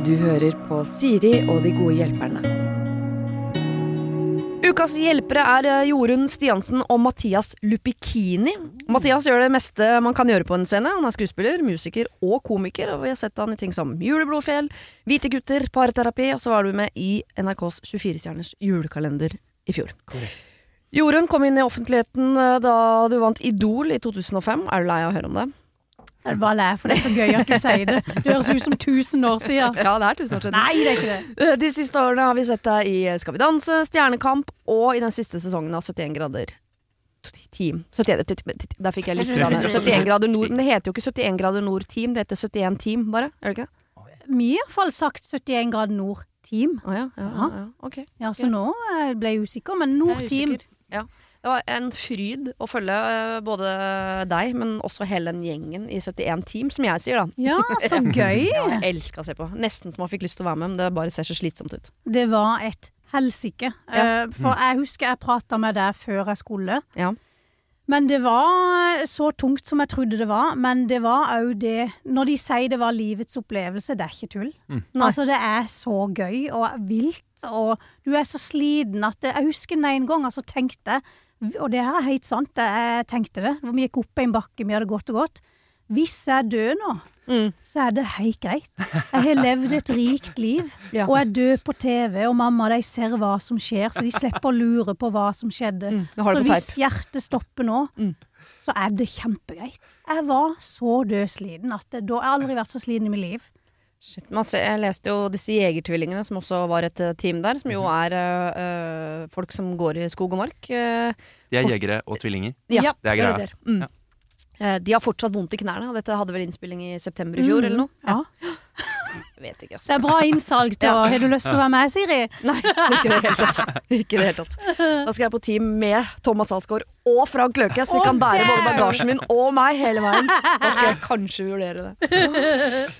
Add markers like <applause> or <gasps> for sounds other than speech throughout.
Du hører på Siri og de gode hjelperne. Ukas hjelpere er eh, Jorunn Stiansen og Mathias Lupikini. Mathias gjør det meste man kan gjøre på en scene. Han er skuespiller, musiker og komiker, og vi har sett han i ting som Juleblodfjell, Hvite gutter, Parterapi, og så var du med i NRKs 24-stjerners julekalender i fjor. Jorunn kom inn i offentligheten eh, da du vant Idol i 2005. Er du lei av å høre om det? Jeg bare ler, for det er så gøy at du sier det. Det høres ut som 1000 år siden. <laughs> Ja, det er tusen år siden. Nei, det er ikke det. Eh, De siste årene har vi sett deg i Skal vi danse, Stjernekamp og i den siste sesongen av 71 grader Team. 71, t- t- t- der fikk jeg litt 71 grader nord. Men det heter jo ikke 71 grader nord Team, det heter 71 Team, bare. Er det ikke? Vi har iallfall sagt 71 grader nord team. Å ja, ja, ja, ja. Ok. Ja, så nå eh, ble jeg usikker, men nord team. Ja. Det var en fryd å følge eh, både deg, men også hele den gjengen i 71 Team, som jeg sier, da. Ja, så <laughs> gøy! Ja, jeg elska å se på. Nesten som man fikk lyst til å være med, men det bare ser så slitsomt ut. Det var et helsike. Ja. Eh, For jeg husker jeg prata med deg før jeg skulle. Ja. Men det var så tungt som jeg trodde det var. Men det var òg det Når de sier det var livets opplevelse, det er ikke tull. Mm. Altså, det er så gøy og vilt, og du er så sliten at det, Jeg husker den en gang, altså tenkte jeg Og det her er helt sant, jeg tenkte det. Vi gikk opp en bakke, vi hadde gått og gått. Hvis jeg dør nå, Mm. så er det helt greit. Jeg har levd et rikt liv, <laughs> Ja. og jeg dør på TV, og mamma de ser hva som skjer, så de slipper å lure på hva som skjedde. Mm, Så hvis hjertet stopper nå, Mm. så er det kjempegreit. Jeg var så dødsliten at da har jeg aldri vært så sliten i mitt liv. Shit, man ser, jeg leste jo disse jegertvillingene, som også var et eh, team der, som jo er øh, folk som går i skog og mark. Øh, De er jegere og tvillinger. ja, Ja, det er greia. der. Mm. Ja. Eh, De har fortsatt vondt i knærne, dette hadde vel innspilling i september i fjor, Mm, eller noe? Ja. <gasps> Vet ikke, Det altså. er bra innsalg <laughs> Ja. Har du lyst til å være med, Siri? <laughs> Nei, ikke i det hele tatt. Ikke det hele tatt. Da skal jeg på team med Thomas Alsgaard og Frank Løke, så de kan bære både bagasjen min og meg hele veien. Da skal jeg <laughs> kanskje vurdere det.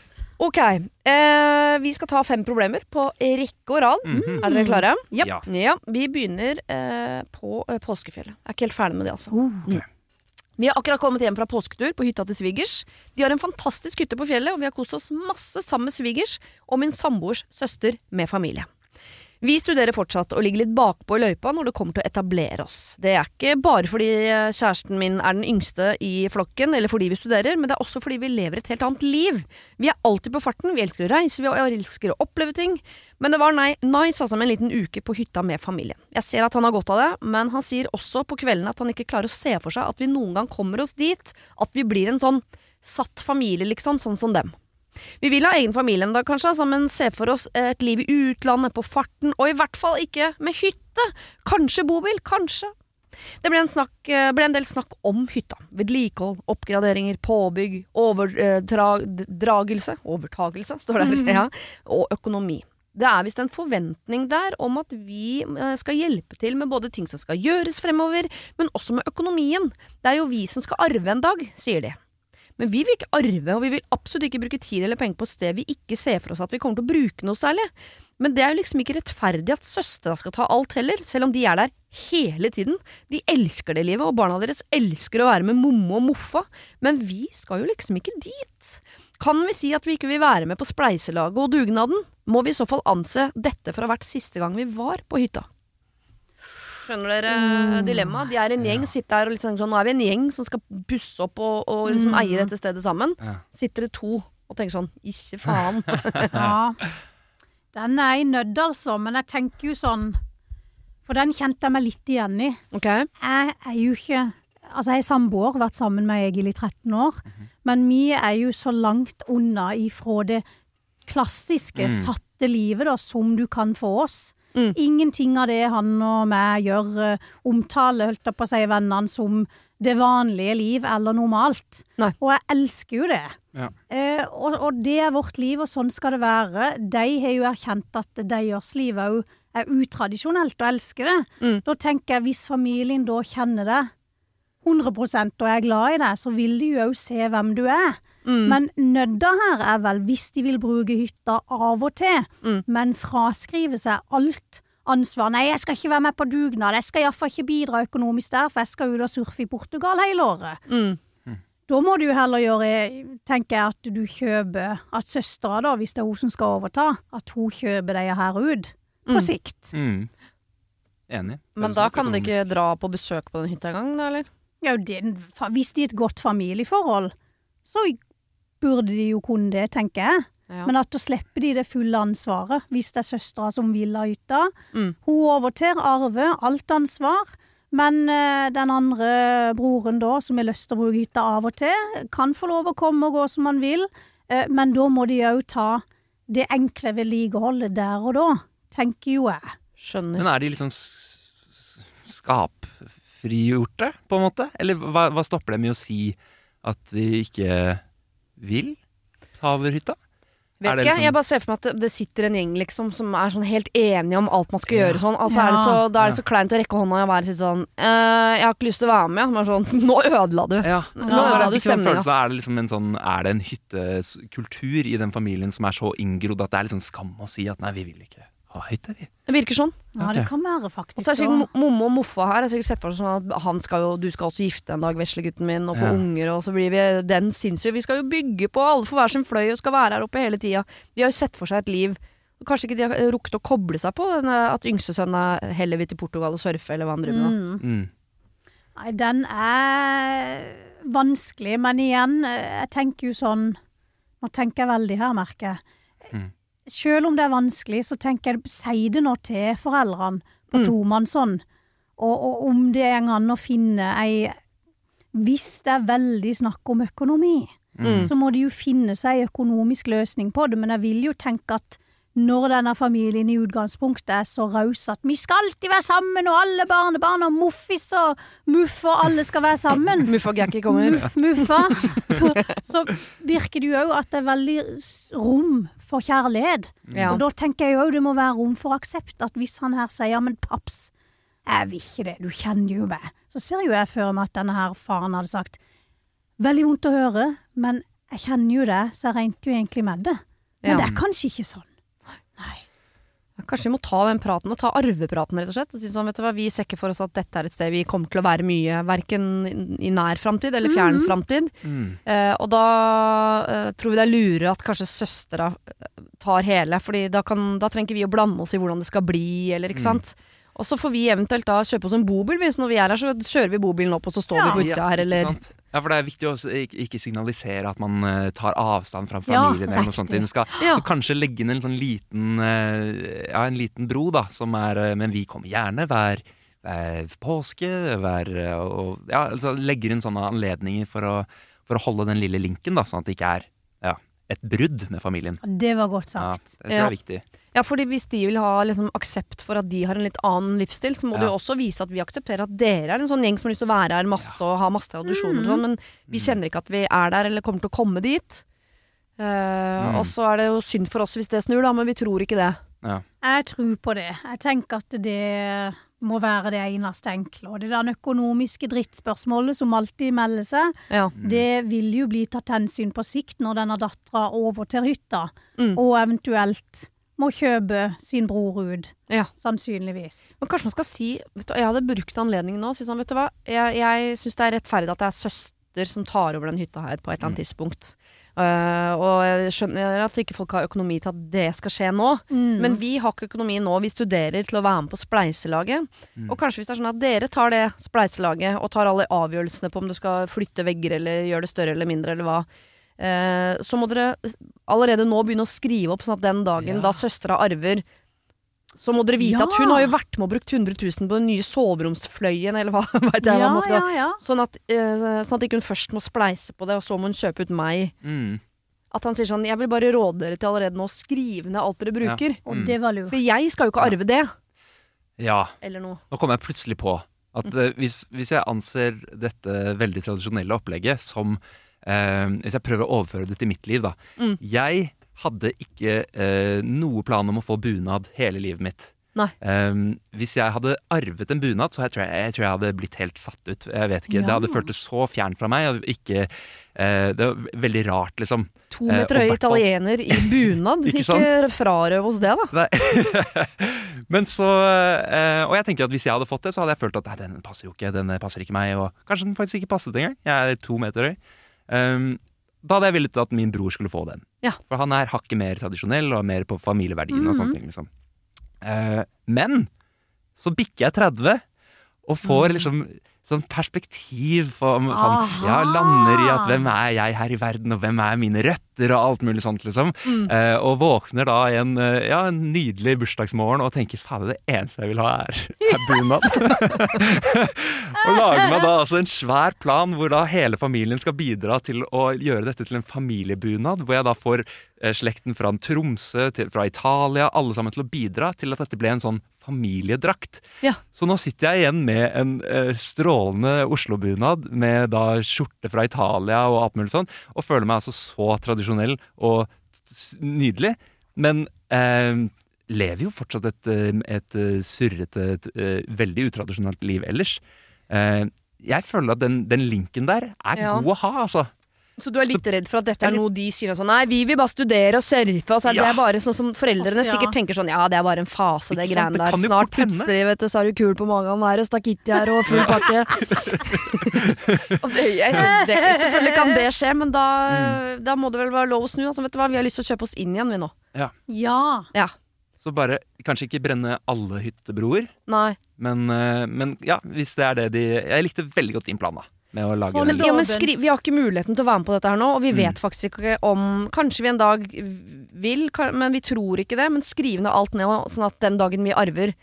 Ok, eh, vi skal ta fem problemer på rekke og rad. Mhm. Er dere klare? Yep. Ja. Ja, vi begynner eh, på eh, påskefjellet. Jeg er ikke helt ferdig med det, altså. Oh. Mm. Vi har akkurat kommet hjem fra påsketur på hytta til svigers. De har en fantastisk hytte på fjellet, og vi har kost oss masse sammen med svigers og min samboers søster med familie. Vi studerer fortsatt og ligger litt bakpå i løypa når det kommer til å etablere oss. Det er ikke bare fordi eh, kjæresten min er den yngste i flokken, eller fordi vi studerer, men det er også fordi vi lever et helt annet liv. Vi er alltid på farten, vi elsker å reise, vi elsker å oppleve ting. Men det var nei, nice altså med en liten uke på hytta med familien. Jeg ser at han har godt av det, men han sier også på kvelden at han ikke klarer å se for seg at vi noen gang kommer oss dit, at vi blir en sånn satt familie, liksom, sånn som dem. Vi vil ha egen familie en dag, kanskje, altså, men se for oss et liv i utlandet, på farten, og i hvert fall ikke med hytte. Kanskje bobil, kanskje. Det ble en, snakk, eh, ble en del snakk om hytta. Vedlikehold, oppgraderinger, påbygg, overdragelse Overtagelse, står det her. Ja, og økonomi. Det er visst en forventning der om at vi eh, skal hjelpe til med både ting som skal gjøres fremover, men også med økonomien. Det er jo vi som skal arve en dag, sier de. Men vi vil ikke arve, og vi vil absolutt ikke bruke tid eller penger på et sted vi ikke ser for oss at vi kommer til å bruke noe særlig. Men det er jo liksom ikke rettferdig at søstera skal ta alt heller, selv om de er der hele tiden. De elsker det livet, og barna deres elsker å være med mommo og moffa, men vi skal jo liksom ikke dit. Kan vi si at vi ikke vil være med på spleiselaget og dugnaden, må vi i så fall anse dette for å ha vært siste gang vi var på hytta. Skjønner dere Mm. dilemmaet? De er en gjeng, sitter der og liksom sånn Nå er vi en gjeng som skal pusse opp og, og liksom Mm. eie dette stedet sammen. Ja. Sitter det to og tenker sånn Ikke faen. <laughs> Ja. Den er jeg nødt, altså. Men jeg tenker jo sånn For den kjente jeg meg litt igjen i. Okay. Jeg er jo ikke Altså, jeg er samboer, vært sammen med Egil i 13 år. Men vi er jo så langt unna ifra det klassiske, Mm. satte livet da, som du kan få oss. Mm. Ingenting av det han og meg gjør, eh, omtale, holdt jeg på å si, vennene som det vanlige liv eller normalt. Nei. Og jeg elsker jo det. Ja. Eh, og, og det er vårt liv, og sånn skal det være. De har jo erkjent at deres liv òg er utradisjonelt, og elsker det. Mm. Da tenker jeg, hvis familien da kjenner det 100 og er glad i deg, så vil de jo òg se hvem du er. Mm. Men nødda her er vel hvis de vil bruke hytta av og til, Mm. men fraskrive seg alt ansvar. Nei, jeg skal ikke være med på dugnad, jeg skal iallfall ikke bidra økonomisk der, for jeg skal ut og surfe i Portugal hele året. Mm. Da må du heller gjøre, tenker jeg, at du kjøper At søstera, da, hvis det er hun som skal overta, at hun kjøper deg her ut. På Mm. sikt. Mm. Enig. Men da kan de ikke dra på besøk på den hytta engang, da, eller? Ja, det, hvis de er et godt familieforhold, så burde de jo kunne det, tenker jeg. Ja. Men at da slipper de det fulle ansvaret, hvis det er søstera som vil ha hytta. Mm. Hun overtar, arve, alt ansvar. Men eh, den andre broren da, som har lyst til å bruke hytta av og til, kan få lov å komme og gå som han vil. Eh, men da må de òg ta det enkle vedlikeholdet der og da, tenker jo jeg. Skjønner. Men er de liksom skapfrigjorte, på en måte? Eller hva, hva stopper dem i å si at de ikke vil ta over hytta? Vet Er ikke, liksom- Jeg bare ser for meg at det, sitter en gjeng liksom som er sånn helt enige om alt man skal Ja. gjøre sånn. Altså er det så, Da er det så kleint å rekke hånda og være sånn eh, 'Jeg har ikke lyst til å være med.' Men sånn Nå ødela du. Ja, Nå ja, ødela du sånn stemninga. Er det liksom en sånn Er det en hyttekultur i den familien som er så inngrodd at det er liksom skam å si at nei, vi vil ikke ha heter de? Det virker sånn. Ja, det kan være faktisk Og så er sikkert også. mo- Mommo og Moffa her. Jeg har sikkert sett for sånn at han skal jo, du skal også gifte en dag, veslegutten min, og få Ja. unger, og så blir vi den sinnssyke. Vi skal jo bygge på, alle får hver sin fløy og skal være her oppe hele tida. De har jo sett for seg et liv Kanskje ikke de har rukket å koble seg på denne, at yngstesønnen heller vil til Portugal og surfe, eller hva han driver med. Mm. Mm. Nei, den er vanskelig, men igjen, eh, jeg tenker jo sånn Nå tenker jeg veldig her, merker jeg. Selv om det er vanskelig, så tenker jeg si det nå til foreldrene på Mm. tomannshånd. Og, og om det går an å finne ei Hvis det er veldig snakk om økonomi, Mm. så må de jo finne seg ei økonomisk løsning på det, men jeg vil jo tenke at når denne familien i utgangspunktet er så raus at vi skal alltid være sammen, og alle barnebarn og muffis og muff og alle skal være sammen <laughs> Muff og Gakki kommer. Muff, muffa, så, så virker det jo òg at det er veldig rom for kjærlighet. Ja. Og da tenker jeg òg det må være rom for aksept, at hvis han her sier ja, men paps, jeg vil ikke det, du kjenner jo meg, så ser jo jeg for meg at denne her faren hadde sagt veldig vondt å høre, men jeg kjenner jo det, så jeg regnet jo egentlig med det. Men Ja. det er kanskje ikke sånn. Nei. Kanskje vi må ta den praten, og ta arvepraten, rett og slett. Og si sånn, vet du hva, vi ser ikke for oss at dette er et sted vi kommer til å være mye, verken i nær framtid eller fjern Mhm. framtid. Mm. Eh, og da eh, tror vi det er lure at kanskje søstera eh, tar hele, Fordi da, da trenger ikke vi å blande oss i hvordan det skal bli, eller ikke Mm. Og så får vi eventuelt da kjøpe oss en bobil, hvis når vi er her, så kjører vi bobilen opp, og så står Ja. vi på utsida her, eller? Ja, for det er viktig å ikke, signalisere at man eh, tar avstand fra Ja, familien. eller noe sånt. riktig. Skal Ja. så kanskje legge inn en sånn liten eh, Ja, en liten bro, da, som er eh, Men vi kommer gjerne hver, hver påske, hver og, Ja, altså legger inn sånne anledninger for å, for å holde den lille linken, da, sånn at det ikke er ja, et brudd med familien. Det var godt sagt. Ja, det tror jeg Ja. er viktig. Ja, fordi hvis de vil ha liksom, aksept for at de har en litt annen livsstil, så må Ja. du jo også vise at vi aksepterer at dere er en sånn gjeng som har lyst til å være her masse og ha masse tradisjoner og sånn, men vi Mm. kjenner ikke at vi er der eller kommer til å komme dit. Uh, Mm. Og så er det jo synd for oss hvis det snur, da, men vi tror ikke det. Ja. Jeg tror på det. Jeg tenker at det må være det eneste enkle. Og det der økonomiske drittspørsmålet som alltid melder seg, Ja. Mm. det vil jo bli tatt hensyn på sikt når denne dattera til hytta, Mm. og eventuelt må kjøpe sin bror ut. Ja. Sannsynligvis. Men kanskje man skal si vet du, Jeg hadde brukt anledningen nå og si sånn, vet du hva. Jeg, jeg syns det er rettferdig at det er søster som tar over den hytta her på et eller annet tidspunkt. Uh, og jeg skjønner at ikke folk har økonomi til at det skal skje nå. Mm. Men vi har ikke økonomi nå. Vi studerer til å være med på spleiselaget. Mm. Og kanskje hvis det er sånn at dere tar det spleiselaget og tar alle avgjørelsene på om du skal flytte vegger eller gjøre det større eller mindre eller hva, så må dere allerede nå begynne å skrive opp sånn at den dagen Ja. da søstera arver så må dere vite Ja. at hun har jo vært med og brukt 100 000 på den nye soveromsfløyen, eller hva veit <laughs> jeg hva man skal ja, ja. Sånn at, eh, sånn at ikke hun først må spleise på det, og så må hun kjøpe ut meg. Mm. At han sier sånn Jeg vil bare råde dere til allerede nå å skrive ned alt dere bruker. Og Mm. det var lurt. For jeg skal jo ikke arve det. Ja. Eller noe. Nå kom jeg plutselig på at eh, hvis, hvis jeg anser dette veldig tradisjonelle opplegget som eh, Hvis jeg prøver å overføre det til mitt liv, da. Mm. Jeg hadde ikke eh, noe plan om å få bunad hele livet mitt. Eh, hvis jeg hadde arvet en bunad, så jeg tror jeg, jeg tror jeg hadde blitt helt satt ut. Jeg vet ikke, Det hadde føltes så fjernt fra meg. Og ikke, eh, det var veldig rart, liksom. To Eh, meter høy hvert italiener i bunad. <laughs> Ikke ikke frarøv oss det, da. <laughs> Men så eh, Og jeg tenker at hvis jeg hadde fått det, så hadde jeg følt at nei, den passer jo ikke. Den passer ikke meg. Og kanskje den faktisk ikke passet engang. Jeg er to meter høy. Um, da hadde jeg villet at min bror skulle få den. Ja. For han er hakket mer tradisjonell og mer på familieverdien og sånne ting. liksom. Uh, men så bikker jeg 30 og får liksom sånn perspektiv på sånn, Ja, lander i at hvem er jeg her i verden, og hvem er mine røtter, og alt mulig sånt, liksom. Eh, og våkner da en, eh, ja, en nydelig bursdagsmorgen og tenker fader, det eneste jeg vil ha, er, er <laughs> bunad. <laughs> og lager meg da altså en svær plan hvor da hele familien skal bidra til å gjøre dette til en familiebunad. Hvor jeg da får slekten fra Tromsø, til, fra Italia, alle sammen til å bidra til at dette ble en sånn familiedrakt. Ja. Så nå sitter jeg igjen med en eh, strålende Oslo-bunad med da skjorte fra Italia og alt mulig sånn, og føler meg altså så tradisjonell og nydelig. Men eh, lever jo fortsatt et, eh, et eh, surrete, et, eh, veldig utradisjonelt liv ellers. Eh, jeg føler at den, den linken der er Ja. god å ha, altså. Så du er litt redd for at dette er noe de sier sånn Nei, vi vil bare studere og surfe. Og så er det Ja. bare sånn som foreldrene Også, ja. sikkert tenker sånn Ja, det er bare en fase, det greiene der. Snart plutselig, vet du, så er du kul på magen her og stakitti her og full pakke. <laughs> og det, det, selvfølgelig kan det skje, men da, Mm. da må det vel være lov å snu. Altså, vet du hva, vi har lyst til å kjøpe oss inn igjen, vi nå. Ja. Ja. Så bare kanskje ikke brenne alle hyttebroer, Nei. men, eh, men ja, hvis det er det de Jeg likte veldig godt din plan, da. Med å lage den. Ja, men skri, vi har ikke muligheten til å være med på dette her nå, og vi Mm. vet faktisk ikke om Kanskje vi en dag vil, men vi tror ikke det. Men skriv ned alt ned, sånn at den dagen vi arver,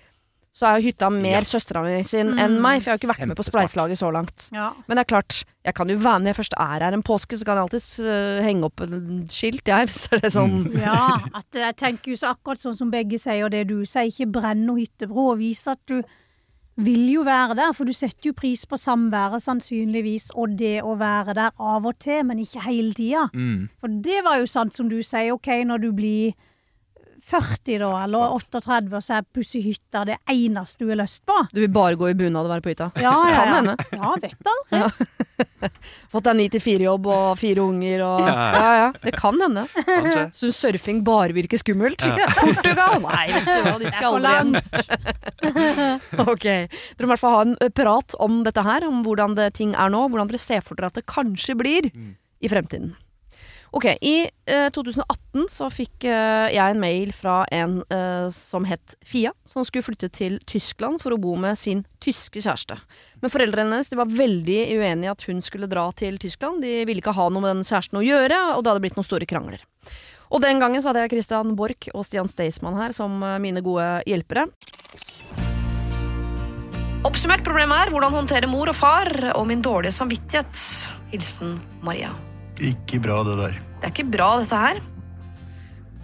så er jo hytta mer Ja. søstera mi sin Mm. enn meg, for jeg har ikke vært med på spleiselaget så langt. ja. Men det er klart, jeg kan jo være med når jeg først er her en påske, så kan jeg alltids uh, henge opp en skilt, jeg, <laughs> hvis det er sånn Ja, at jeg tenker jo så akkurat sånn som begge sier, og det du sier, ikke brenn noe hyttebro, og vis at du vil jo være der, for du setter jo pris på samværet sannsynligvis, og det å være der av og til, men ikke hele tida. Mm. For det var jo sant som du sier, ok, når du blir 40 da, eller 38, og så er pussig hytta det eneste du har lyst på. Du vil bare gå i bunad og være på hytta. Ja, ja, Kan ja. hende. Ja, vet aldri. <laughs> Fått deg ni til fire-jobb og fire unger og Ja. Ja ja, det kan hende. Kanskje. Syns surfing bare virker skummelt? Ja. <laughs> Portugal? Nei, vet du hva, dit skal aldri igjen. <laughs> ok. Dere må i hvert fall ha en prat om dette her, om hvordan det, ting er nå. Hvordan dere ser for dere at det kanskje blir Mm. i fremtiden. Ok, I eh, 2018 så fikk eh, jeg en mail fra en eh, som het Fia, som skulle flytte til Tyskland for å bo med sin tyske kjæreste. Men foreldrene hennes var veldig uenige at hun skulle dra til Tyskland. De ville ikke ha noe med den kjæresten å gjøre, og det hadde blitt noen store krangler. Og den gangen så hadde jeg Christian Borch og Stian Staysman her som eh, mine gode hjelpere. Oppsummert problemet er hvordan håndtere mor og far og min dårlige samvittighet. Hilsen Maria. Ikke bra, det der. Det er ikke bra, dette her.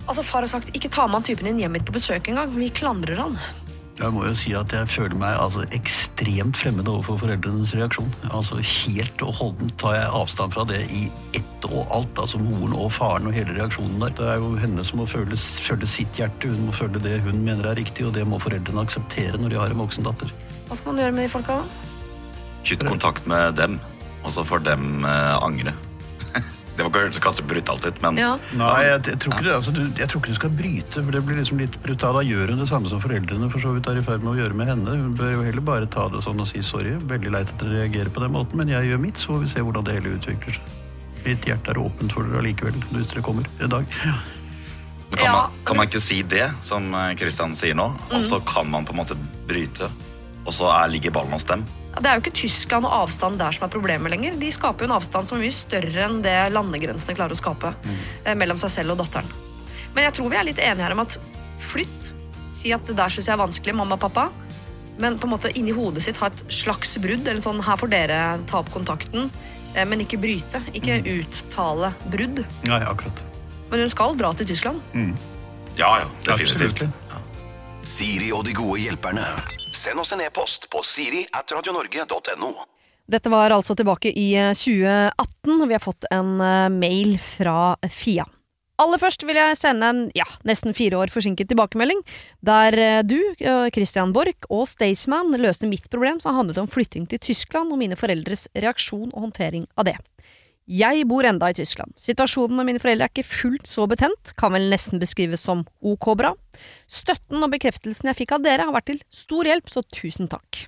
Altså, Far har sagt ikke ta med han typen din hjem hit på besøk engang. Vi klandrer han. Jeg må jo si at jeg føler meg altså, ekstremt fremmed overfor foreldrenes reaksjon. Altså Helt og holdent tar jeg avstand fra det i ett og alt. Altså moren og faren og hele reaksjonen der. Det er jo henne som må føle, følge sitt hjerte. Hun må følge det hun mener er riktig, og det må foreldrene akseptere når de har en voksen datter. Hva skal man gjøre med de folka, da? Kutt kontakt med dem, og så får dem eh, angre. Det var kanskje kanskje brutalt ut, men Ja. Nei, jeg, jeg, tror ikke det, altså, du, jeg tror ikke du skal bryte, for det blir liksom litt brutalt. Da gjør hun det samme som foreldrene for så vidt er i ferd med å gjøre med henne. Hun bør jo heller bare ta det sånn og si sorry. Veldig leit at dere reagerer på den måten, men jeg gjør mitt, så får vi se hvordan det hele utvikler seg. Mitt hjerte er åpent for dere allikevel, hvis dere kommer i dag. men kan, man, kan man ikke si det, som Kristian Christian sier nå, og så Mm. kan man på en måte bryte, og så er, ligger ballen hos dem? Det er jo ikke Tyskland og avstand der som er problemet lenger. De skaper jo en avstand som er mye større enn det landegrensene klarer å skape eh, mellom seg selv og datteren. Men jeg tror vi er litt enige her om at flytt. Si at det der syns jeg er vanskelig, mamma og pappa. Men på en måte inni hodet sitt ha et slags brudd. Eller sånn, her får dere ta opp kontakten, eh, men ikke bryte. Ikke uttale brudd. Nei, akkurat. Men hun skal dra til Tyskland. Ja, ja, definitivt. Absolutt. Siri og de gode hjelperne. Send oss en e-post på siri at radionorge.no. Dette var altså tilbake i eh, 2018, og vi har fått en eh, mail fra Fia. Aller først vil jeg sende en ja, nesten fire år forsinket tilbakemelding, der eh, du, eh, Christian Borch og Staysman løste mitt problem som handlet om flytting til Tyskland og mine foreldres reaksjon og håndtering av det. Jeg bor enda i Tyskland. Situasjonen med mine foreldre er ikke fullt så betent, kan vel nesten beskrives som ok bra. Støtten og bekreftelsen jeg fikk av dere har vært til stor hjelp, så tusen takk.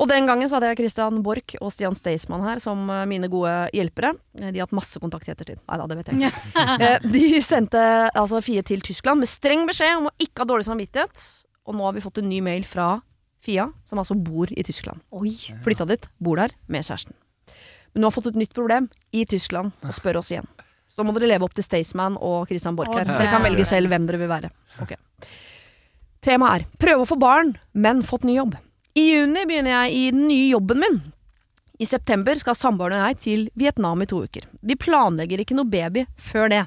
Og den gangen så hadde jeg Christian Borch og Stian Staysman her som eh, mine gode hjelpere. Eh, De har hatt masse kontakt i ettertid. Nei da, det vet jeg ikke. <laughs> Eh, De sendte altså Fie til Tyskland med streng beskjed om å ikke ha dårlig samvittighet. Og nå har vi fått en ny mail fra Fia, som altså bor i Tyskland. Oi. Flytta dit, bor der med kjæresten. Men nå har fått et nytt problem i Tyskland og spør oss igjen. Så da må dere leve opp til Staysman og Christian Borch her. Dere kan velge selv hvem dere vil være. Okay. Temaet er prøve å få barn, men fått ny jobb. I juni begynner jeg i den nye jobben min. I september skal samboeren og jeg til Vietnam i to uker. Vi planlegger ikke noe baby før det.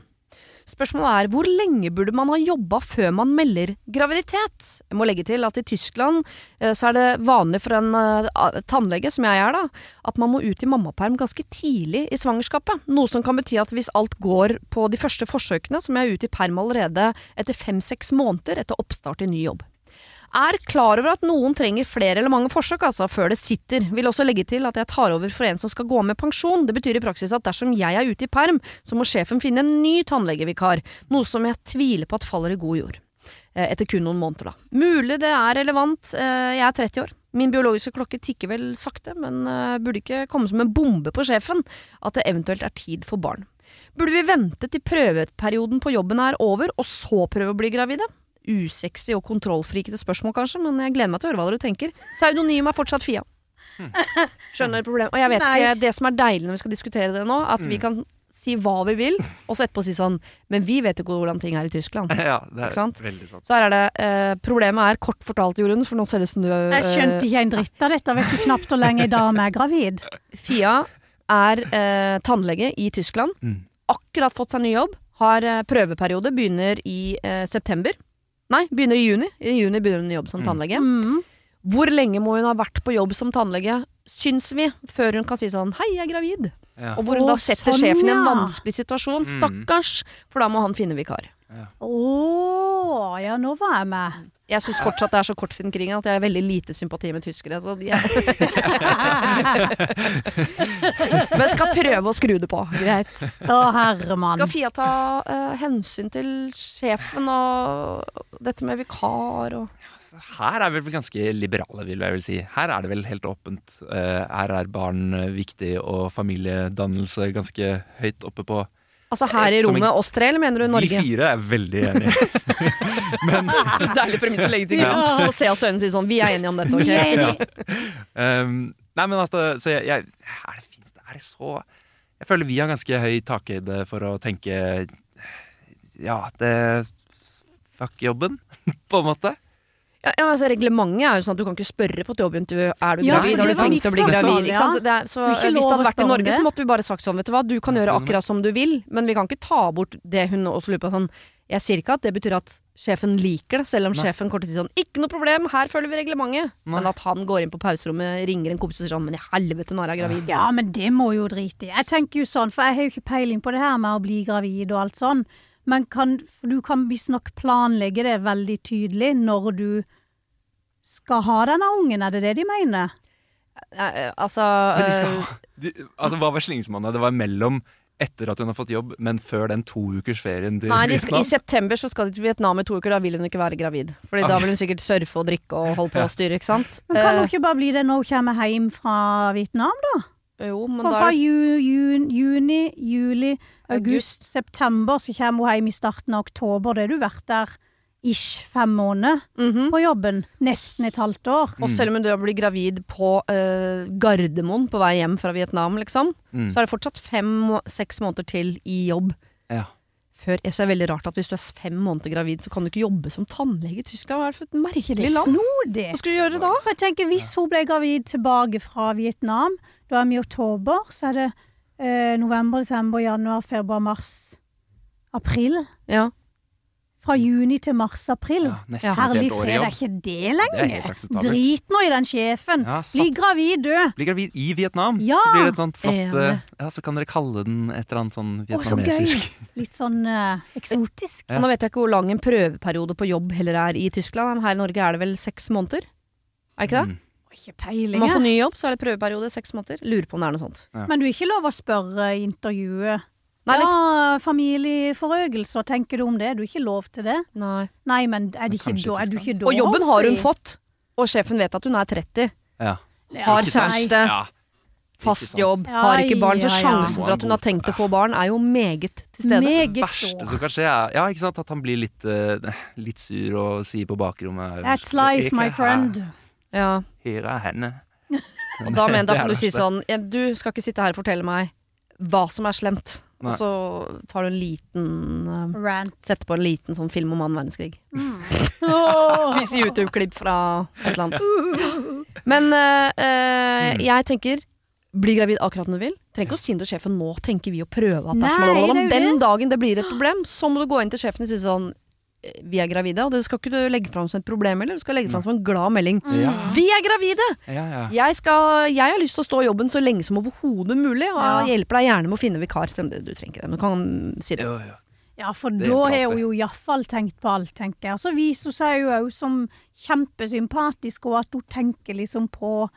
Spørsmålet er hvor lenge burde man ha jobba før man melder graviditet? Jeg må legge til at i Tyskland eh, så er det vanlig for en eh, tannlege, som jeg er da, at man må ut i mammaperm ganske tidlig i svangerskapet. Noe som kan bety at hvis alt går på de første forsøkene, så må jeg ut i perm allerede etter fem-seks måneder etter oppstart i ny jobb. Er klar over at noen trenger flere eller mange forsøk altså, før det sitter. Vil også legge til at jeg tar over for en som skal gå med pensjon. Det betyr i praksis at dersom jeg er ute i perm, så må sjefen finne en ny tannlegevikar. Noe som jeg tviler på at faller i god jord. Eh, Etter kun noen måneder, da. Mulig det er relevant. Eh, Jeg er 30 år. Min biologiske klokke tikker vel sakte, men eh, burde ikke komme som en bombe på sjefen at det eventuelt er tid for barn. Burde vi vente til prøveperioden på jobben er over, og så prøve å bli gravide? Usexy og kontrollfrikete spørsmål, kanskje, men jeg gleder meg til å høre hva dere tenker. Pseudonym er fortsatt Fia. Skjønner problemet. Og jeg vet Nei. ikke, det som er deilig når vi skal diskutere det nå, at vi kan si hva vi vil, og så etterpå si sånn Men vi vet jo ikke hvordan ting er i Tyskland. <laughs> Ja, det Ikke sant? er veldig sant. Så her er det eh, Problemet er kort fortalt, Jorunn, for nå ser det ut som du eh, Jeg skjønte ikke en dritt av dette. Vet du knapt hvor lenge ei dame er gravid? Fia er eh, tannlege i Tyskland. Mm. Akkurat fått seg ny jobb. Har eh, prøveperiode. Begynner i eh, september. Nei, begynner i juni. I juni begynner hun i jobb som Mm. tannlege. Mm. Hvor lenge må hun ha vært på jobb som tannlege, syns vi, før hun kan si sånn 'hei, jeg er gravid'? Ja. Og hvor hun da setter sånn, sjefen i en vanskelig situasjon. Mm. Stakkars! For da må han finne vikar. Å, ja, nå var jeg med. Jeg syns fortsatt det er så kort siden krigen at jeg har veldig lite sympati med tyskere. Så jeg <laughs> Men skal prøve å skru det på. Greit. Å, herremann. Skal Fia ta uh, hensyn til sjefen og dette med vikar og Her er vi vel ganske liberale, vil jeg vel si. Her er det vel helt åpent. Eh, her er barn eh, viktig, og familiedannelse ganske høyt oppe på Altså her i rommet, oss tre, eller mener du Norge? Vi fire er veldig enige. <laughs> Men Deilig premiss å legge til grunn. Og se oss i øynene og si sånn Vi er enige om dette, ok? enige. um, Nei, men altså Så jeg, jeg er, det, det, er det så Jeg føler vi har ganske høy takhøyde for å tenke Ja, det Fuck jobben, <laughs> på en måte. Ja, ja, altså Reglementet er jo sånn at du kan ikke spørre på et jobbintervju Er du Ja, gravid. Har du tenkt å bli gravid? Ikke sant? Det er, så, ikke hvis det hadde vært i Norge, det. så måtte vi bare sagt sånn Vet du hva, du kan gjøre akkurat som du vil, men vi kan ikke ta bort det hun også lurer på. Sånn, jeg sier ikke at det betyr at sjefen liker det, selv om Nei. sjefen kommer til å si sånn Ikke noe problem, her følger vi reglementet. Nei. Men at han går inn på pauserommet, ringer en kompis og sier sånn Men i helvete, nå er jeg gravid. Ja, men det må jo drite i. Jeg tenker jo sånn, for jeg har jo ikke peiling på det her med å bli gravid og alt sånn. Men kan, du kan visstnok planlegge det veldig tydelig når du skal ha denne ungen, er det det de mener? Eh, altså Men de skal eh, de, Altså, Hva var slingringsmonnet? Det var mellom etter at hun har fått jobb, men før den to ukers ferien til Nei, de skal, I september så skal de til Vietnam i to uker. Da vil hun ikke være gravid. Fordi da vil hun sikkert surfe og drikke og holde på og styre. ikke sant? Men kan Eh, hun ikke bare bli det når hun kommer hjem fra Vietnam, da? jo, men For da fra er ju, jun, juni, juli, August. august, september, så kommer hun hjem i starten av oktober. Da har du vært der ish fem måneder Mhm. på jobben. Nesten et halvt år. Og selv om du blir gravid på eh, Gardermoen på vei hjem fra Vietnam, liksom, Mm. så er det fortsatt fem-seks måneder til i jobb. Ja. Før, jeg synes det er veldig rart at hvis du er fem måneder gravid, så kan du ikke jobbe som tannlege i Tyskland. Hva er det for et merkelig er land? snodig. Hva skal du gjøre da? For jeg tenker, Hvis hun ble gravid tilbake fra Vietnam, da er vi i oktober, så er det eh, november, desember, januar, februar, mars, April. Ja. Fra juni til mars-april. Ja, Herlig fred, er ikke det helt. Drit nå i den sjefen. Ja, Bli gravid, du. Blir gravid i Vietnam. Ja! Så blir det et sånt flott eh, Ja, så kan dere kalle den et eller annet sånn Å, så gøy. vietnamesisk. Litt sånn eh, eksotisk. Ja. Nå vet jeg ikke hvor lang en prøveperiode på jobb heller er i Tyskland. Her i Norge er det vel seks måneder? Er det ikke det? Mm. Ikke Når man får ny jobb, så er det prøveperiode seks måneder. Lurer på om det er noe sånt. Men du er ikke lov å spørre i intervjuet. Nei, det- ja, familieforøgelse, tenker du om det? Er Du ikke lov til det? Nei. Nei, men er, det ikke da, er du ikke da Og jobben har hun fått. Og sjefen vet at hun er 30. Ja. Har kjæreste. Ja. Fast jobb, Ja, har ikke barn. Så ja, ja. sjansen for at hun har tenkt å få barn, er jo meget til stede. Meget Det verste som kan skje, er ja, ikke sant, at han blir litt, uh, litt sur og sier på bakrommet That's life, my friend. Ja. Her, er henne. Og da, mener, jeg <laughs> er du sier sånn Du skal ikke sitte her og fortelle meg hva som er slemt. Nei. Og så tar du en liten uh, Rant. Setter på en liten sånn film om annen verdenskrig. <laughs> Åh. Viser YouTube-klipp fra et eller annet. Men uh, uh, jeg tenker bli gravid akkurat når du vil. Trenger ikke å si det til sjefen nå, tenker vi å prøve at det er sånn. Nei, Den dagen det blir et problem, så må du gå inn til sjefen og si sånn vi er gravide, og det skal ikke du legge fram som et problem, eller du skal legge fram som en glad melding. Ja. Vi er gravide! Ja, ja. Jeg, skal, jeg har lyst til å stå i jobben så lenge som overhodet mulig, og Ja. jeg hjelper deg gjerne med å finne vikar. Selv om det- du trenger ikke det, men du kan si det. Jo, jo. Ja, for da har hun jo iallfall tenkt på alt, tenker jeg. Og så viser hun seg jo òg som kjempesympatisk, og at hun tenker liksom på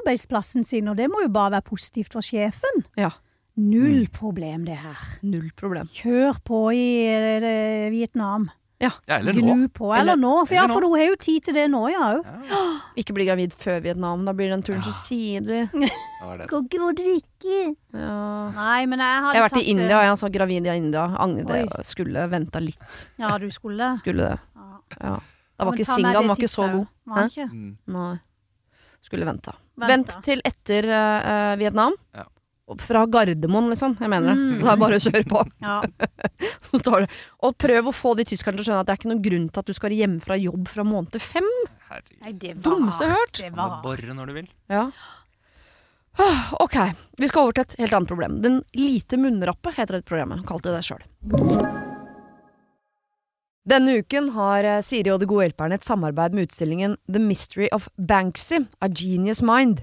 arbeidsplassen sin, og det må jo bare være positivt for sjefen. Ja. Null problem, det her. Null problem. Kjør på i eh, Vietnam. Ja, eller nå. Gnu på. Eller, Eller- nå, for, ja, eller nå. for hun har jo tid til det nå, ja òg. <gasps> Ikke bli gravid før Vietnam, da blir den turen så kjedelig. <laughs> Det var. Kan ikke få drikke. Nei, men jeg hadde Jeg har vært i India, jeg sa gravid i India. Ang- skulle venta litt. Ja, du skulle. <laughs> Skulle det. Ja. Ja. Da var ikke Singa, med var ikke så god. Var ikke? Mm. Nei. Skulle venta. Vent til etter eh, eh, Vietnam. Ja. Fra Gardermoen, liksom. Jeg mener det. Mm. Det er bare å kjøre på. Ja. <laughs> Så tar det. Og prøv å få de tyskerne til å skjønne at det er ikke noen grunn til at du skal være hjemme fra jobb fra måned til fem. Det Dummeste hørt. Det var borre når du vil. Ja. Ok, vi skal over til et helt annet problem. Den lite munnrappe heter dette programmet. Kalte det sjøl. Denne uken har eh, Siri og De gode hjelperne et samarbeid med utstillingen The Mystery of Banksy, A Genius Mind.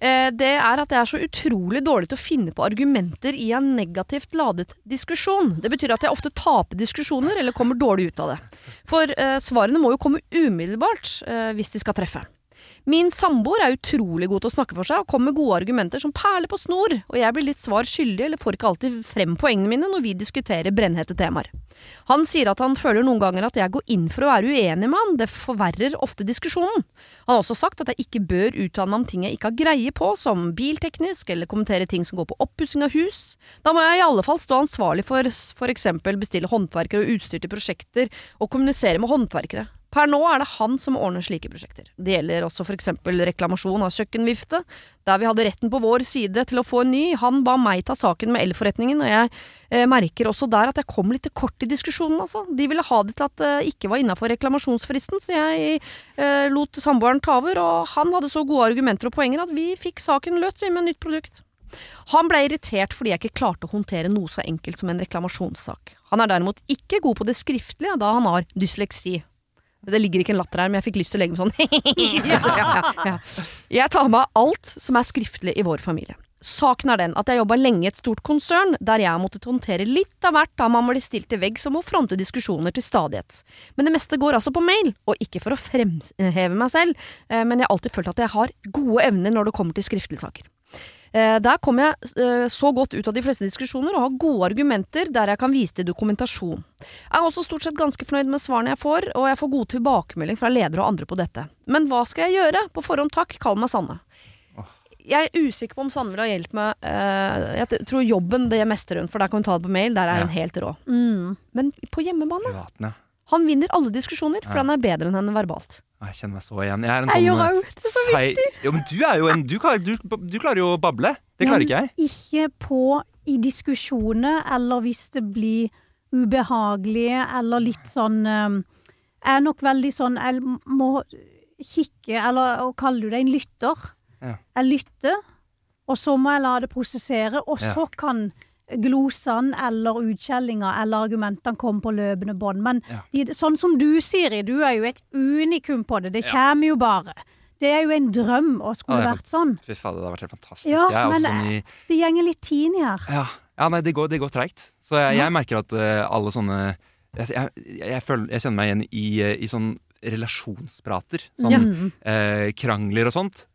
Eh, Det er at jeg er så utrolig dårlig til å finne på argumenter i en negativt ladet diskusjon. Det betyr at jeg ofte taper diskusjoner eller kommer dårlig ut av det. For eh, svarene må jo komme umiddelbart eh, hvis de skal treffe. Min samboer er utrolig god til å snakke for seg og kommer med gode argumenter som perler på snor, og jeg blir litt svar skyldig eller får ikke alltid frem poengene mine når vi diskuterer brennhete temaer. Han sier at han føler noen ganger at jeg går inn for å være uenig med han, det forverrer ofte diskusjonen. Han har også sagt at jeg ikke bør uttale meg om ting jeg ikke har greie på, som bilteknisk, eller kommentere ting som går på oppussing av hus. Da må jeg i alle fall stå ansvarlig for for eksempel bestille håndverkere og utstyr til prosjekter, og kommunisere med håndverkere. Per nå er det han som ordner slike prosjekter. Det gjelder også eksempel reklamasjon av kjøkkenvifte, der vi hadde retten på vår side til å få en ny. Han ba meg ta saken med elforretningen, og jeg eh, merker også der at jeg kom litt til kort i diskusjonen, altså. De ville ha det til at det ikke var innafor reklamasjonsfristen, så jeg eh, lot samboeren ta over, og han hadde så gode argumenter og poenger at vi fikk saken løst vi med nytt produkt. Han ble irritert fordi jeg ikke klarte å håndtere noe så enkelt som en reklamasjonssak. Han er derimot ikke god på det skriftlige, da han har dysleksi. Det ligger ikke en latter her, men jeg fikk lyst til å legge meg sånn <laughs> ja, ja, ja. Jeg tar med alt som er skriftlig i vår familie. Saken er den at jeg jobba lenge i et stort konsern, der jeg har måttet håndtere litt av hvert da man blir stilt til veggs og må fronte diskusjoner til stadighet. Men det meste går altså på mail, og ikke for å fremheve meg selv, eh, men jeg har alltid følt at jeg har gode evner når det kommer til skriftlige saker. Eh, Der kommer jeg eh, så godt ut av de fleste diskusjoner og har gode argumenter der jeg kan vise til dokumentasjon. Jeg er også stort sett ganske fornøyd med svarene jeg får, og jeg får god tilbakemelding fra ledere og andre på dette. Men hva skal jeg gjøre? På forhånd takk, kall meg Sanne. Jeg er usikker på om Sanne vil ha hjelp med eh, Jeg tror jobben det mester hun, for der kan hun ta det på mail. Der er Ja. hun helt rå. Mm. Men på hjemmebane Privaten, ja. Han vinner alle diskusjoner, for Ja. han er bedre enn henne verbalt. Jeg kjenner meg så igjen. Jeg er en Jeg sånn eh, òg det så viktig. Jo, men du er jo en Du klarer, du, du klarer jo å bable. Det klarer ikke jeg. Ikke på i diskusjoner, eller hvis det blir ubehagelig, eller litt sånn um, Jeg er nok veldig sånn Jeg må kikke, eller kaller du det, en lytter. Ja. Jeg lytter, og så må jeg la det prosessere, og Ja. så kan glosene eller utskjellinga eller argumentene kom på løpende bånd. Men Ja. de, sånn som du, Siri, du er jo et unikum på det. Det kommer jo bare. Det er jo en drøm å skulle Ja, vært sånn. Fy fader, det har vært helt fantastisk. Ja, men, sånn i Det gjenger litt tid her. Ja, ja nei, det går, det går treigt. Så jeg, jeg merker at uh, alle sånne jeg, jeg, føler, jeg kjenner meg igjen i, eh, i sånn relasjonsprater. Sånn Ja. eh, krangler og sånt.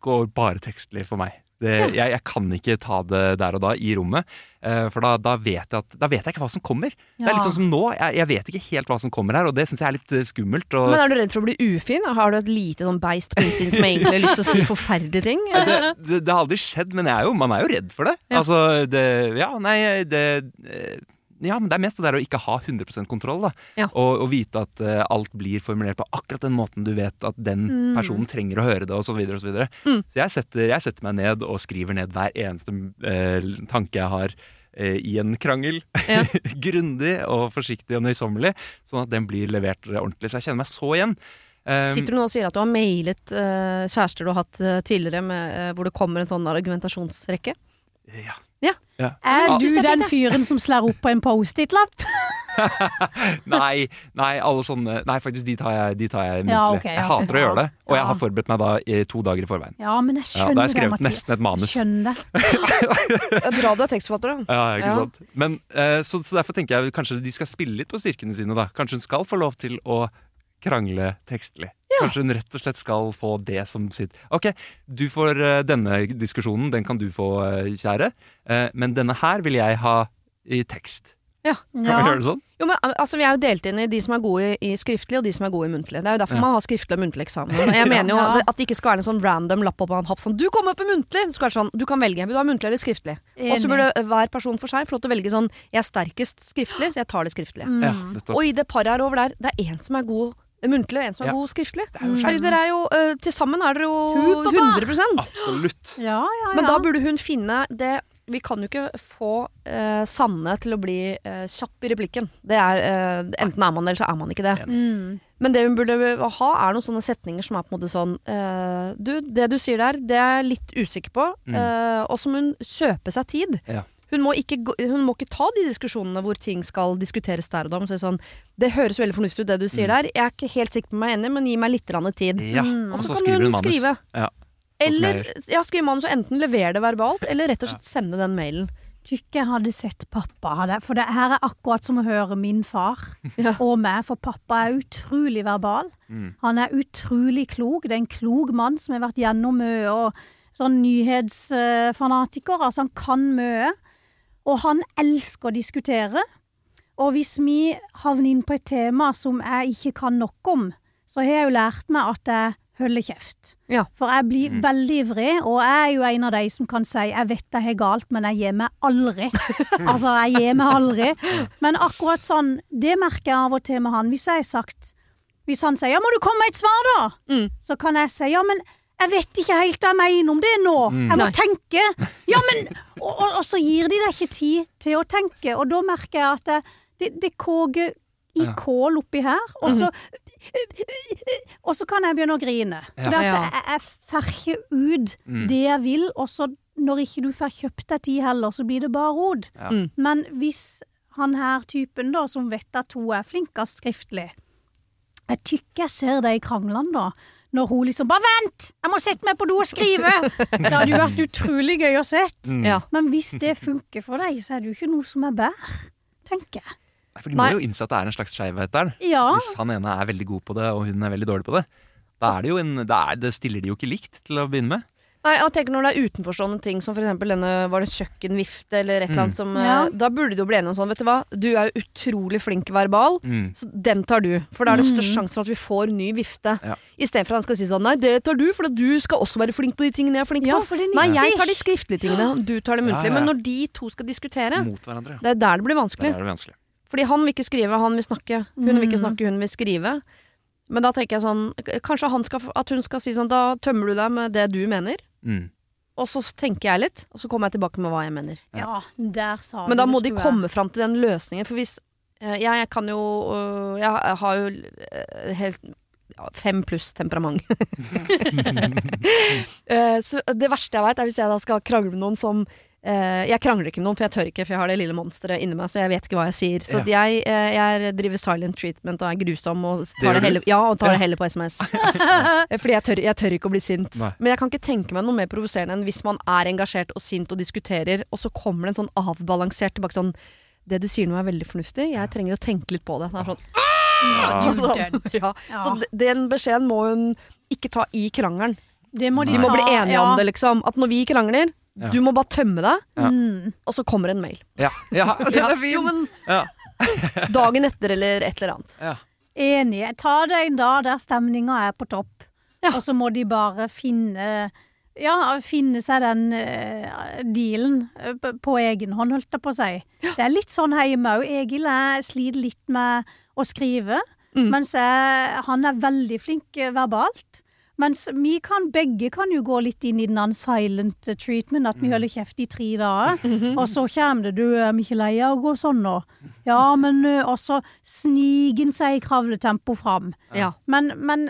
Går bare tekstlig for meg. Det, jeg, jeg kan ikke ta det der og da i rommet, eh, for da, da, vet jeg at, da vet jeg ikke hva som kommer. Det er litt sånn som nå. Jeg, jeg vet ikke helt hva som kommer her, og det syns jeg er litt eh, skummelt. Og, Men er du redd for å bli ufin? Har du et lite sånn beist på innsiden som egentlig har lyst til å si forferdelige ting? det, det, det har aldri skjedd, men jeg er jo, man er jo redd for det. Ja. Altså, det Ja, nei, det eh, Ja, men det er mest det der å ikke ha 100% kontroll, da. Ja. Og, og vite at uh, alt blir formulert på akkurat den måten du vet at den Mm. personen trenger å høre det, og så videre og så videre. Så jeg setter, jeg setter meg ned og skriver ned hver eneste uh, tanke jeg har. uh, I en krangel. Ja. <laughs> Grundig og forsiktig og nøysommelig, sånn at den blir levert ordentlig. Så jeg kjenner meg så igjen. Um, Sitter du nå og sier at du har mailet kjærester du har hatt tidligere, med, hvor det kommer en sånn argumentasjonsrekke? Ja. Er du er den fyren som slår opp på en Post-It-lapp? <laughs> Nei, nei, alle sånne Nei, faktisk, de tar jeg, de tar jeg. Ja, okay, jeg hater å gjøre det, og jeg har forberedt meg da i to dager i forveien. Ja, men jeg Ja, da har jeg skrevet det, nesten et manus. Skjønner er <laughs> bra du er tekstforfatter, da. Ja, ikke Ja. sant? Men, eh, så, så derfor tenker jeg kanskje de skal spille litt på styrkene sine. da Kanskje hun skal få lov til å krangle tekstlig. Kanskje hun rett og slett skal få det som sitt Ok, du får eh, denne diskusjonen, den kan du få, eh, kjære. Eh, men denne her vil jeg ha i tekst. Ja. Kan vi gjøre det sånn? Jo, men altså, Vi er jo delt inn i de som er gode i, skriftlig, og de som er gode i muntlig. Det er jo derfor Ja. man har skriftlig og muntlig eksamen. Men jeg <laughs> mener jo Ja. at det ikke skal være en sånn random lapp opp av en happ sånn Du kommer opp i muntlig! Det skal være sånn, Du kan velge. Vil du ha muntlig eller skriftlig? Og så burde hver person for seg få lov til å velge sånn Jeg er sterkest skriftlig, så jeg tar det skriftlige. Mm. Ja. Og i det paret her over der, det er én som er god muntlig, og en som er Ja. god skriftlig. Det er jo Herregud, dere er jo uh, Til sammen er dere jo Superbra. 100 Absolutt. Ja, ja, ja. Men da burde hun finne det Vi kan jo ikke få uh, Sanne til å bli uh, kjapp i replikken. Det er, uh, enten er man det, eller så er man ikke det. mm. Men det hun burde ha, er noen sånne setninger som er på en måte sånn eh, Du, det du sier der, det er jeg litt usikker på. Mm. og så må hun kjøpe seg tid. Ja. Hun må, ikke, hun må ikke ta de diskusjonene hvor ting skal diskuteres der og da. Så sier sånn, det høres veldig fornuftig ut det du sier Mm. der. Jeg er ikke helt sikker på meg enig, men gi meg litt tid. Ja, Mm. og så så kan hun hun manus. skrive. Ja. Eller ja, skrive manus og enten levere det verbalt, eller rett og slett sende den mailen. Tykke jeg hadde sett pappa. Hadde, for det her er akkurat som å høre min far <laughs> og meg, for pappa er utrolig verbal. Han er utrolig klok. Det er en klok mann som har vært gjennom mye, og sånn nyhetsfanatiker. Altså, han kan mye. Og han elsker å diskutere. Og hvis vi havner inn på et tema som jeg ikke kan nok om, så har jeg jo lært meg at jeg holder kjeft. Ja. For jeg blir veldig ivrig, og jeg er jo en av de som kan si 'jeg vet jeg har galt, men jeg gir meg aldri'. <laughs> altså, jeg gir meg aldri. Men akkurat sånn, det merker jeg av og til med han. Hvis jeg har sagt Hvis han sier 'ja, må du komme med et svar', da', Mm. så kan jeg si 'ja, men jeg vet ikke helt hva jeg mener om det nå. Jeg må Nei. tenke'. Ja, men og, og, og så gir de deg ikke tid til å tenke, og da merker jeg at det, det, det koker i Ja. kål oppi her, og så Og så kan jeg begynne å grine. For jeg, jeg får ikke ut Mm. det jeg vil, og så når ikke du får kjøpt deg tid heller, så blir det bare rod. Ja. Mm. Men hvis han her typen da, som vet at hun er flinkest skriftlig Jeg tykker jeg ser det i kranglene da. Når hun liksom 'Bare vent! Jeg må sette meg på do og skrive!' <laughs> Det hadde jo vært utrolig gøy å sett. Mm. Ja. Men hvis det funker for deg, så er det jo ikke noe som er bær, tenker jeg. Nei, For de Nei. må jo innse at det er en slags skeivhet der. Ja. Hvis han ene er veldig god på det, og hun er veldig dårlig på det. Da er det jo en, da er, det stiller de jo ikke likt til å begynne med. Nei, jeg tenker Når det er utenforstående ting, som for eksempel denne var det kjøkkenvifte eller et eller annet som Ja. eh, Da burde du bli enig om sånn, vet du hva, du er jo utrolig flink verbal, Mm. så den tar du. For da er det Mm. størst sjanse for at vi får ny vifte. Ja. Istedenfor at han skal si sånn Nei, det tar du, for du skal også være flink på de tingene jeg er flink Ja, på. for det er Nei, jeg tar de skriftlige tingene, du tar det Ja, muntlige. ja, ja. Men når de to skal diskutere, Mot hverandre. ja. det er der det blir vanskelig. vanskelig. er det vanskelig. Fordi han vil ikke skrive, han vil snakke. Hun vil ikke Mm. snakke, hun vil skrive. Men da tenker jeg sånn Kanskje han skal, at hun skal si sånn Da tømmer du deg med det du mener. Mm. Og så tenker jeg litt, og så kommer jeg tilbake med hva jeg mener. Ja, der sa Men da må de komme fram til den løsningen. For hvis eh, Jeg, jeg kan jo øh, Jeg har jo eh, helt fem pluss temperament. <laughs> <laughs> Eh, så det verste jeg veit, er hvis jeg da skal krangle med noen som eh, Jeg krangler ikke med noen, for jeg tør ikke, for jeg har det lille monsteret inni meg, så jeg vet ikke hva jeg sier. Så jeg, uh, jeg driver silent treatment og er grusom og tar det, det, heller, ja, og tar Ja. det heller på SMS. <laughs> Eh, Fordi jeg tør, jeg tør ikke å bli sint. Nei. Men jeg kan ikke tenke meg noe mer provoserende enn hvis man er engasjert og sint og diskuterer, og så kommer det en sånn avbalansert tilbake sånn Det du sier nå er veldig fornuftig, jeg trenger å tenke litt på det. Det er sånn <laughs> You <laughs> ja. Ja. Så den beskjeden må hun ikke ta i krangelen. De må de, De må bli enige ja. om det, liksom. At når vi krangler, Ja. du må bare tømme deg, Ja. Mm. og så kommer en mail. Ja, ja <laughs> den er fin! Jo, men Ja. <laughs> dagen etter eller et eller annet. Ja. Enig. Ta deg en dag der stemninga er på topp, Ja. og så må de bare finne ja, finne seg den uh, dealen på, på egen hånd, holdt jeg på å si. Det er litt sånn hjemme òg. Egil jeg sliter litt med å skrive, Mm. mens jeg, han er veldig flink eh, verbalt. Mens vi kan begge kan jo gå litt inn i den silent treatment, at vi holder kjeft i tre dager. Og så kommer det 'du er vi ikke lei av å gå sånn nå'? Ja, men Og så sniker en seg i kravletempo fram. Ja. Men, men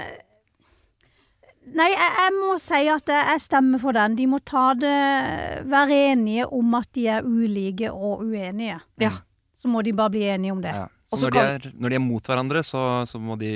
Nei, jeg, jeg må si at jeg, jeg stemmer for den. De må ta det Være enige om at de er ulike og uenige. Ja. Så må de bare bli enige om det. Ja. Når, de er, når de er mot hverandre, så, så må de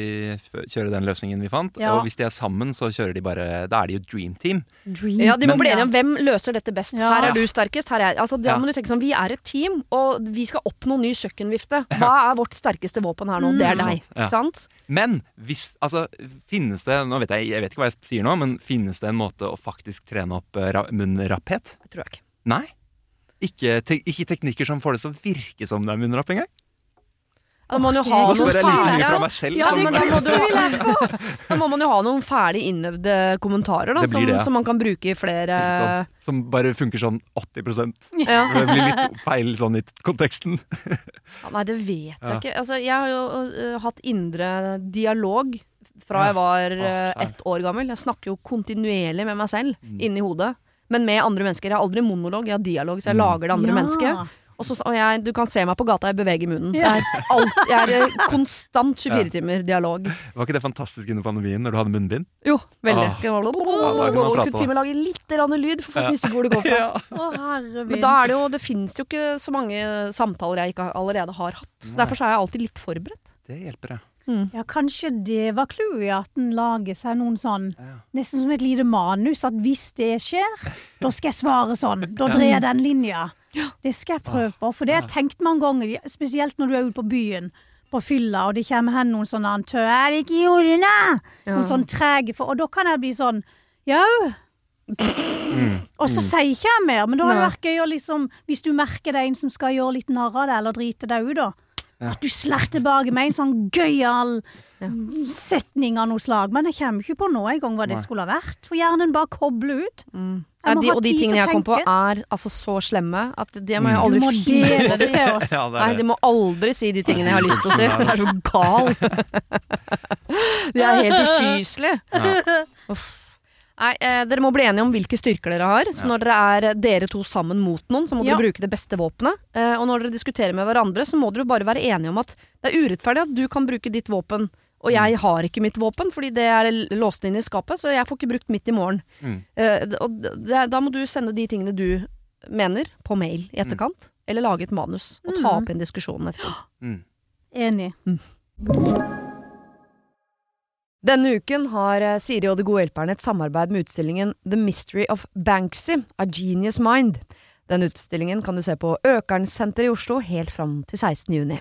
kjøre den løsningen vi fant. Ja. Og hvis de er sammen, så kjører de bare Da er de jo dream team. Dream Ja, De må Men- bli enige om hvem løser dette best. Ja. Her er du sterkest. Her er jeg. Altså, da Ja. må du tenke sånn, Vi er et team, og vi skal oppnå ny kjøkkenvifte. Hva er vårt sterkeste våpen her nå? Det er Mm. deg. Ja. Sant? Men hvis Altså, finnes det Nå vet jeg, jeg vet ikke hva jeg sier nå, men finnes det en måte å faktisk trene opp eh, ra munnrapphet? Det tror jeg ikke. Nei? Ikke, te ikke teknikker som får det til å virke som det er munnrapp engang? Da må man jo ha noen ferdige Ja. Da må man jo ha noen ferdig innøvde kommentarer da, Det som, det, ja. som man kan bruke i flere Som bare funker sånn 80 ja. Det blir litt feil sånn i konteksten. Ja, Nei, det vet jeg ikke. Altså, jeg har jo uh, hatt indre dialog fra jeg var uh, ett år gammel. Jeg snakker jo kontinuerlig med meg selv Mm. inni hodet. Men med andre mennesker. Jeg har aldri monolog, jeg har dialog, så jeg Mm. lager det andre Ja. mennesket. Og, så, og jeg, du kan se meg på gata, jeg beveger munnen. Ja. Det er alt, jeg er konstant <laughs> 24 timer dialog. Var ikke det fantastisk under pandemien, når du hadde munnbind? Jo, veldig. Ah. Ja, Kunne til og med lage litt lyd, for folk Ja. visste hvor det går fra. <laughs> Ja. Å, Men da er det jo Det fins jo ikke så mange samtaler jeg ikke allerede har hatt. Nei. Derfor så er jeg alltid litt forberedt. Det hjelper, ja. Ja, kanskje det var clouet, at en lager seg noen sånn Ja. Nesten som et lite manus, at hvis det skjer, da skal jeg svare sånn. Da dreier jeg den linja. Det skal jeg prøve på, for det har jeg tenkt mange ganger, spesielt når du er ute på byen. På fylla, og det kommer hen noen sånne antø... er det ikke i ordene! Noen sånn trege for Og da kan jeg bli sånn Jau. Og så sier ikke jeg mer, men da har det vært gøy å liksom Hvis du merker det er en som skal gjøre litt narr av deg, eller drite deg ut, da. At du slår tilbake med en sånn gøyal setning av noe slag. Men jeg kommer ikke på nå engang hva det skulle ha vært. For hjernen bare kobler ut. Mm. Jeg må de, ha og de tingene jeg kom på, er altså så slemme at det må Mm. jeg aldri Du må dele det til oss. Ja, det Nei, de må aldri si de tingene jeg har lyst til å si. det er så gal. <laughs> Det er helt ufyselig. Ja. Uff. Nei, eh, dere må bli enige om hvilke styrker dere har. Så Ja. når dere er dere to sammen mot noen, så må Ja. dere bruke det beste våpenet. Eh, og når dere diskuterer med hverandre, så må dere bare være enige om at det er urettferdig at du kan bruke ditt våpen, og jeg har ikke mitt våpen, fordi det er låst inn i skapet, så jeg får ikke brukt mitt i morgen. Mm. Uh, og det, da må du sende de tingene du mener, på mail i etterkant. Eller lage et manus, og ta Mm. opp inn diskusjonen etterpå. <gasps> Mm. Enig. Denne uken har eh, Siri og De gode hjelperne et samarbeid med utstillingen The Mystery of Banksy, A Genius Mind. Den utstillingen kan du se på Økernsenteret i Oslo helt fram til 16. juni.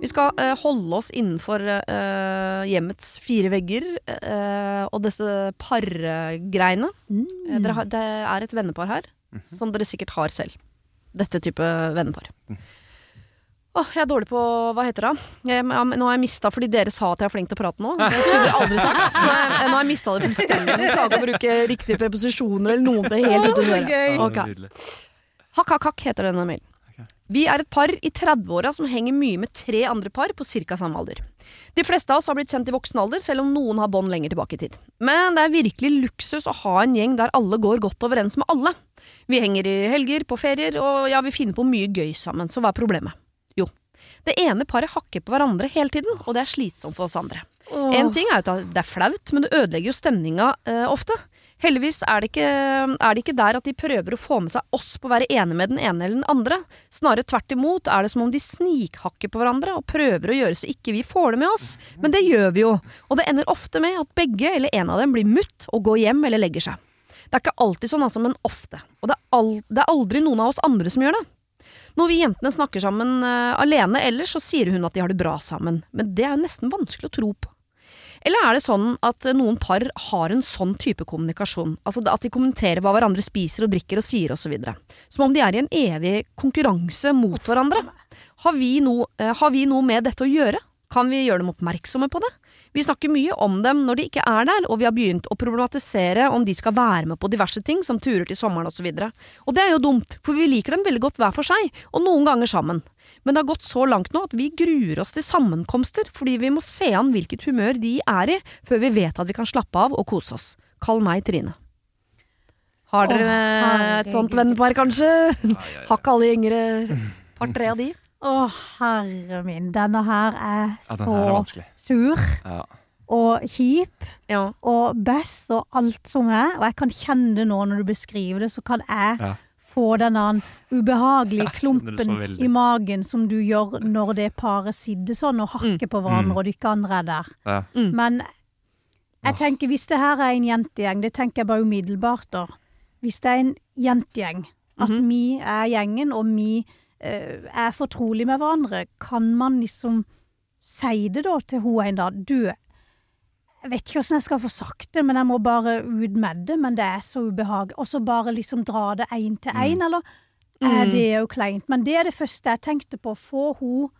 Vi skal eh, holde oss innenfor eh, hjemmets fire vegger eh, og disse pargreiene. Mm. dere det er et vennepar her, som dere sikkert har selv. Dette type vennepar. Åh, jeg er dårlig på Hva heter det? Jeg, jeg, nå har jeg mista fordi dere sa at jeg er flink til å prate nå. <laughs> Det skulle dere aldri sagt. Så jeg, nå har jeg mista det fullstendig. Klarer å bruke riktige preposisjoner eller noe. Det er helt ute å kjøre. Hakk, hakk, hakk heter denne mailen. Vi er et par i 30-åra som henger mye med tre andre par på ca. samme alder. De fleste av oss har blitt kjent i voksen alder, selv om noen har bånd lenger tilbake i tid. Men det er virkelig luksus å ha en gjeng der alle går godt overens med alle. Vi henger i helger, på ferier, og ja, vi finner på mye gøy sammen, så hva er problemet? Jo, det ene paret hakker på hverandre hele tiden, og det er slitsomt for oss andre. En ting er jo at det er flaut, men det ødelegger jo stemninga eh, ofte. Heldigvis er det, ikke, er det ikke der at de prøver å få med seg oss på å være enig med den ene eller den andre. Snarere tvert imot er det som om de snikhakker på hverandre og prøver å gjøre så ikke vi får det med oss. Men det gjør vi jo, og det ender ofte med at begge eller en av dem blir mutt og går hjem eller legger seg. Det er ikke alltid sånn, altså, men ofte. Og det er, det er aldri noen av oss andre som gjør det. Når vi jentene snakker sammen uh, alene ellers, så sier hun at de har det bra sammen, men det er jo nesten vanskelig å tro på. Eller er det sånn at noen par har en sånn type kommunikasjon, altså at de kommenterer hva hverandre spiser og drikker og sier osv., som om de er i en evig konkurranse mot hverandre? Har vi, noe, eh, har vi noe med dette å gjøre? Kan vi gjøre dem oppmerksomme på det? Vi snakker mye om dem når de ikke er der, og vi har begynt å problematisere om de skal være med på diverse ting, som turer til sommeren osv. Og, så og det er jo dumt, for vi liker dem veldig godt hver for seg, og noen ganger sammen. Men det har gått så langt nå at vi gruer oss til sammenkomster, fordi vi må se an hvilket humør de er i, før vi vet at vi kan slappe av og kose oss. Kall meg Trine. Har dere oh, et sånt vennepar, kanskje? Ja, ja, ja. Har ikke alle yngre par-tre av de? Å, herre min. Denne her er Ja, så her er sur Ja. og kjip Ja. og best og alt som er. Og jeg kan kjenne det nå når du beskriver det, så kan jeg Ja. få den ubehagelige klumpen i magen som du gjør når det paret sitter sånn og hakker på hverandre, Mm. og de ikke andre er der. Ja. Mm. Men jeg tenker, hvis det her er en jentegjeng, det tenker jeg bare umiddelbart da. Hvis det er en jentegjeng, at Mhm. vi er gjengen, og vi er fortrolig med hverandre, kan man liksom si det da til hun en dag? Du, jeg vet ikke hvordan jeg skal få sagt det, men jeg må bare ut med det, men det er så ubehagelig. Og så bare liksom dra det én til én, eller er Mm. det jo kleint? Men det er det første jeg tenkte på. Få hun